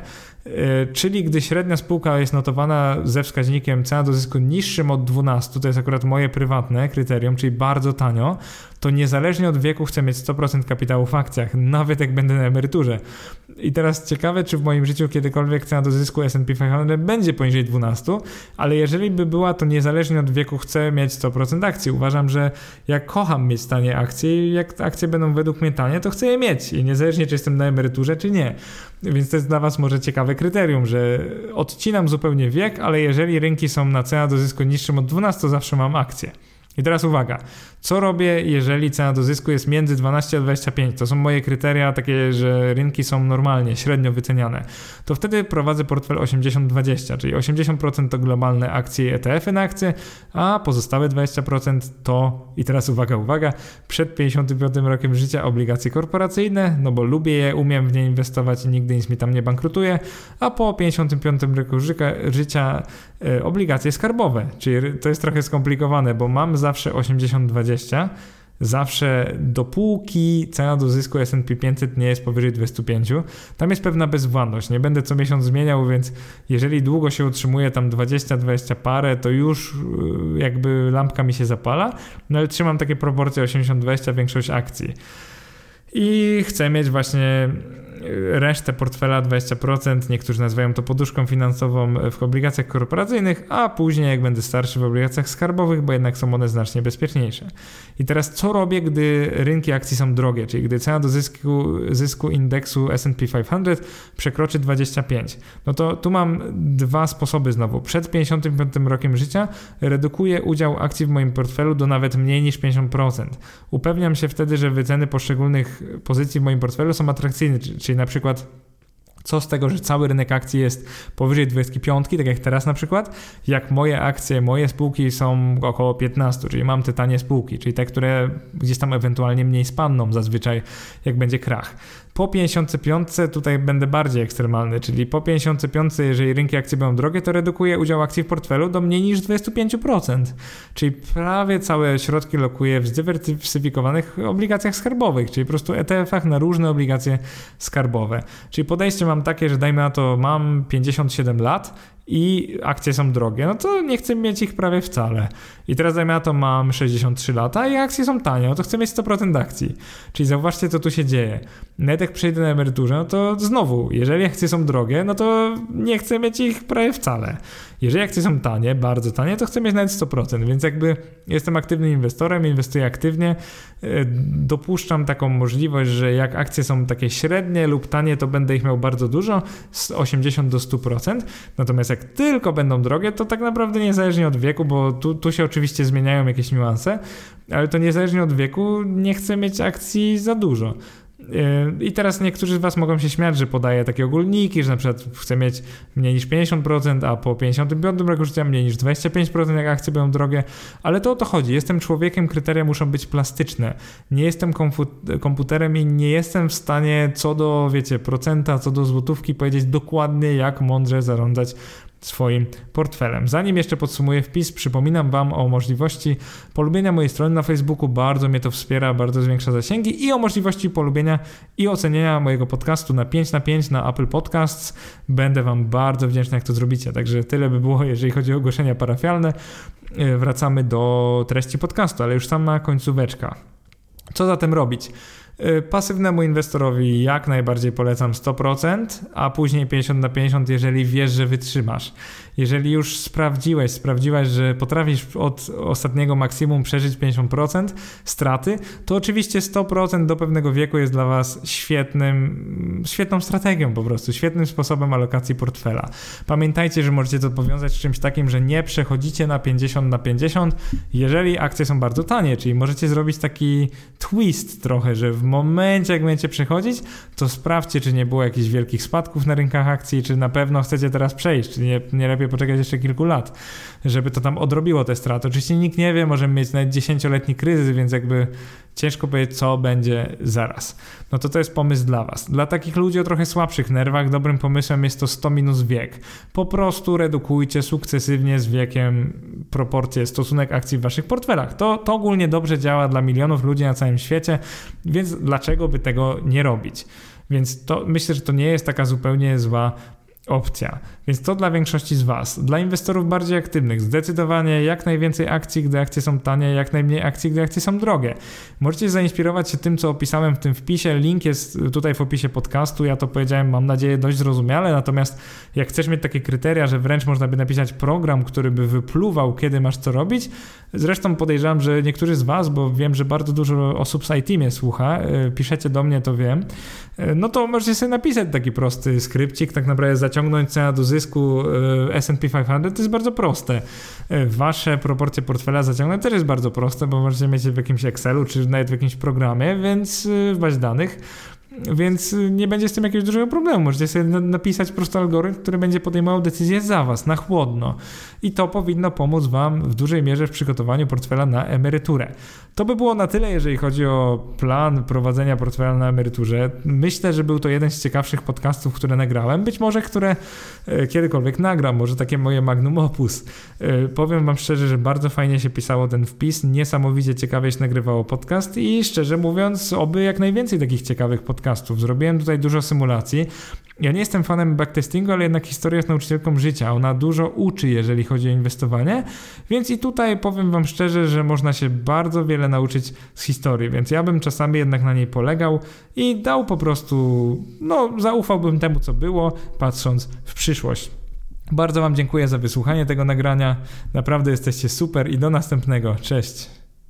czyli gdy średnia spółka jest notowana ze wskaźnikiem cena do zysku niższym od 12, to jest akurat moje prywatne kryterium, czyli bardzo tanio, to niezależnie od wieku chcę mieć 100% kapitału w akcjach, nawet jak będę na emeryturze. I teraz ciekawe, czy w moim życiu kiedykolwiek cena do zysku S&P 500 będzie poniżej 12, ale jeżeli by była, to niezależnie od wieku chcę mieć 100% akcji. Uważam, że jak kocham mieć tanie akcje i jak akcje będą według mnie tanie, to chcę je mieć i niezależnie czy jestem na emeryturze, czy nie. Więc to jest dla Was może ciekawe kryterium, że odcinam zupełnie wiek, ale jeżeli rynki są na cena do zysku niższym od 12, zawsze mam akcję. I teraz uwaga, co robię, jeżeli cena do zysku jest między 12 a 25? To są moje kryteria takie, że rynki są normalnie, średnio wyceniane. To wtedy prowadzę portfel 80-20, czyli 80% to globalne akcje i ETF-y na akcje, a pozostałe 20% to, i teraz uwaga, uwaga, przed 55 rokiem życia obligacje korporacyjne, no bo lubię je, umiem w nie inwestować i nigdy nic mi tam nie bankrutuje, a po 55 roku życia e, obligacje skarbowe, czyli to jest trochę skomplikowane, bo mam zawsze 80-20, zawsze dopóki cena do zysku S&P 500 nie jest powyżej 25, tam jest pewna bezwładność. Nie będę co miesiąc zmieniał, więc jeżeli długo się utrzymuje tam 20-20 parę, to już y, jakby lampka mi się zapala, no ale trzymam takie proporcje 80-20 większość akcji. I chcę mieć właśnie resztę portfela 20%, niektórzy nazywają to poduszką finansową w obligacjach korporacyjnych, a później jak będę starszy w obligacjach skarbowych, bo jednak są one znacznie bezpieczniejsze. I teraz co robię, gdy rynki akcji są drogie, czyli gdy cena do zysku, zysku indeksu S&P 500 przekroczy 25. No to tu mam dwa sposoby znowu. Przed 55 rokiem życia redukuję udział akcji w moim portfelu do nawet mniej niż 50%. Upewniam się wtedy, że wyceny poszczególnych pozycji w moim portfelu są atrakcyjne, czyli na przykład co z tego, że cały rynek akcji jest powyżej 25, tak jak teraz na przykład, jak moje akcje, moje spółki są około 15, czyli mam te tanie spółki, czyli te, które gdzieś tam ewentualnie mniej spadną zazwyczaj, jak będzie krach. Po 55 tutaj będę bardziej ekstremalny, czyli po 55, jeżeli rynki akcji będą drogie, to redukuję udział akcji w portfelu do mniej niż 25%. Czyli prawie całe środki lokuję w zdywersyfikowanych obligacjach skarbowych, czyli po prostu ETF-ach na różne obligacje skarbowe. Czyli podejście mam takie, że dajmy na to, mam 57 lat i akcje są drogie, no to nie chcę mieć ich prawie wcale. I teraz dajmy na to mam 63 lata i akcje są tanie, no to chcę mieć 100% akcji. Czyli zauważcie, co tu się dzieje. Nawet jak przejdę na emeryturze, no to znowu, jeżeli akcje są drogie, no to nie chcę mieć ich prawie wcale. Jeżeli akcje są tanie, bardzo tanie, to chcę mieć nawet 100%, więc jakby jestem aktywnym inwestorem, inwestuję aktywnie, e, dopuszczam taką możliwość, że jak akcje są takie średnie lub tanie, to będę ich miał bardzo dużo, z 80 do 100%, natomiast jak tylko będą drogie, to tak naprawdę niezależnie od wieku, bo tu, tu się oczywiście zmieniają jakieś niuanse, ale to niezależnie od wieku nie chcę mieć akcji za dużo. I teraz niektórzy z Was mogą się śmiać, że podaję takie ogólniki, że na przykład chcę mieć mniej niż 50%, a po 55 roku życia mniej niż 25%, jak akcje będą drogie, ale to o to chodzi. Jestem człowiekiem, kryteria muszą być plastyczne. Nie jestem komputerem i nie jestem w stanie co do, wiecie, procenta, co do złotówki powiedzieć dokładnie, jak mądrze zarządzać swoim portfelem. Zanim jeszcze podsumuję wpis, przypominam Wam o możliwości polubienia mojej strony na Facebooku. Bardzo mnie to wspiera, bardzo zwiększa zasięgi i o możliwości polubienia i ocenienia mojego podcastu na 5 na 5 na Apple Podcasts. Będę Wam bardzo wdzięczny, jak to zrobicie. Także tyle by było, jeżeli chodzi o ogłoszenia parafialne. E, wracamy do treści podcastu, ale już sama końcóweczka. Co zatem robić? Y, pasywnemu inwestorowi jak najbardziej polecam 100%, a później 50 na 50, jeżeli wiesz, że wytrzymasz. Jeżeli już sprawdziłeś, sprawdziłaś, że potrafisz od ostatniego maksimum przeżyć 50% straty, to oczywiście 100% do pewnego wieku jest dla Was świetnym, świetną strategią po prostu, świetnym sposobem alokacji portfela. Pamiętajcie, że możecie to powiązać z czymś takim, że nie przechodzicie na 50 na 50, jeżeli akcje są bardzo tanie, czyli możecie zrobić taki twist trochę, że w momencie jak będziecie przechodzić, to sprawdźcie, czy nie było jakichś wielkich spadków na rynkach akcji, czy na pewno chcecie teraz przejść, czy nie, nie lepiej poczekać jeszcze kilku lat, żeby to tam odrobiło te straty. Oczywiście nikt nie wie, możemy mieć nawet dziesięcioletni kryzys, więc jakby ciężko powiedzieć, co będzie zaraz. No to to jest pomysł dla Was. Dla takich ludzi o trochę słabszych nerwach dobrym pomysłem jest to 100 minus wiek. Po prostu redukujcie sukcesywnie z wiekiem proporcje, stosunek akcji w Waszych portfelach. To, to ogólnie dobrze działa dla milionów ludzi na całym świecie, więc dlaczego by tego nie robić? Więc to myślę, że to nie jest taka zupełnie zła opcja. Więc to dla większości z Was. Dla inwestorów bardziej aktywnych, zdecydowanie jak najwięcej akcji, gdy akcje są tanie, jak najmniej akcji, gdy akcje są drogie. Możecie zainspirować się tym, co opisałem w tym wpisie. Link jest tutaj w opisie podcastu. Ja to powiedziałem, mam nadzieję, dość zrozumiale. Natomiast jak chcesz mieć takie kryteria, że wręcz można by napisać program, który by wypluwał, kiedy masz co robić, zresztą podejrzewam, że niektórzy z Was, bo wiem, że bardzo dużo osób z IT mnie słucha, e, piszecie do mnie, to wiem, e, no to możecie sobie napisać taki prosty skrypcik, tak naprawdę zaciągnąć cena do zysku e, S&P 500, to jest bardzo proste. Wasze proporcje portfela zaciągnąć też jest bardzo proste, bo możecie mieć w jakimś Excelu, czy nawet w jakimś programie, więc w bazie danych więc nie będzie z tym jakiegoś dużego problemu. Możecie sobie napisać po prostu algorytm, który będzie podejmował decyzję za was, na chłodno. I to powinno pomóc wam w dużej mierze w przygotowaniu portfela na emeryturę. To by było na tyle, jeżeli chodzi o plan prowadzenia portfela na emeryturze. Myślę, że był to jeden z ciekawszych podcastów, które nagrałem. Być może, które e, kiedykolwiek nagram, może takie moje magnum opus. E, powiem wam szczerze, że bardzo fajnie się pisało ten wpis, niesamowicie ciekawie się nagrywało podcast i szczerze mówiąc, oby jak najwięcej takich ciekawych podcastów. Zrobiłem tutaj dużo symulacji. Ja nie jestem fanem backtestingu, ale jednak historia jest nauczycielką życia. Ona dużo uczy, jeżeli chodzi o inwestowanie, więc i tutaj powiem Wam szczerze, że można się bardzo wiele nauczyć z historii, więc ja bym czasami jednak na niej polegał i dał po prostu, no, zaufałbym temu, co było, patrząc w przyszłość. Bardzo Wam dziękuję za wysłuchanie tego nagrania. Naprawdę jesteście super i do następnego. Cześć.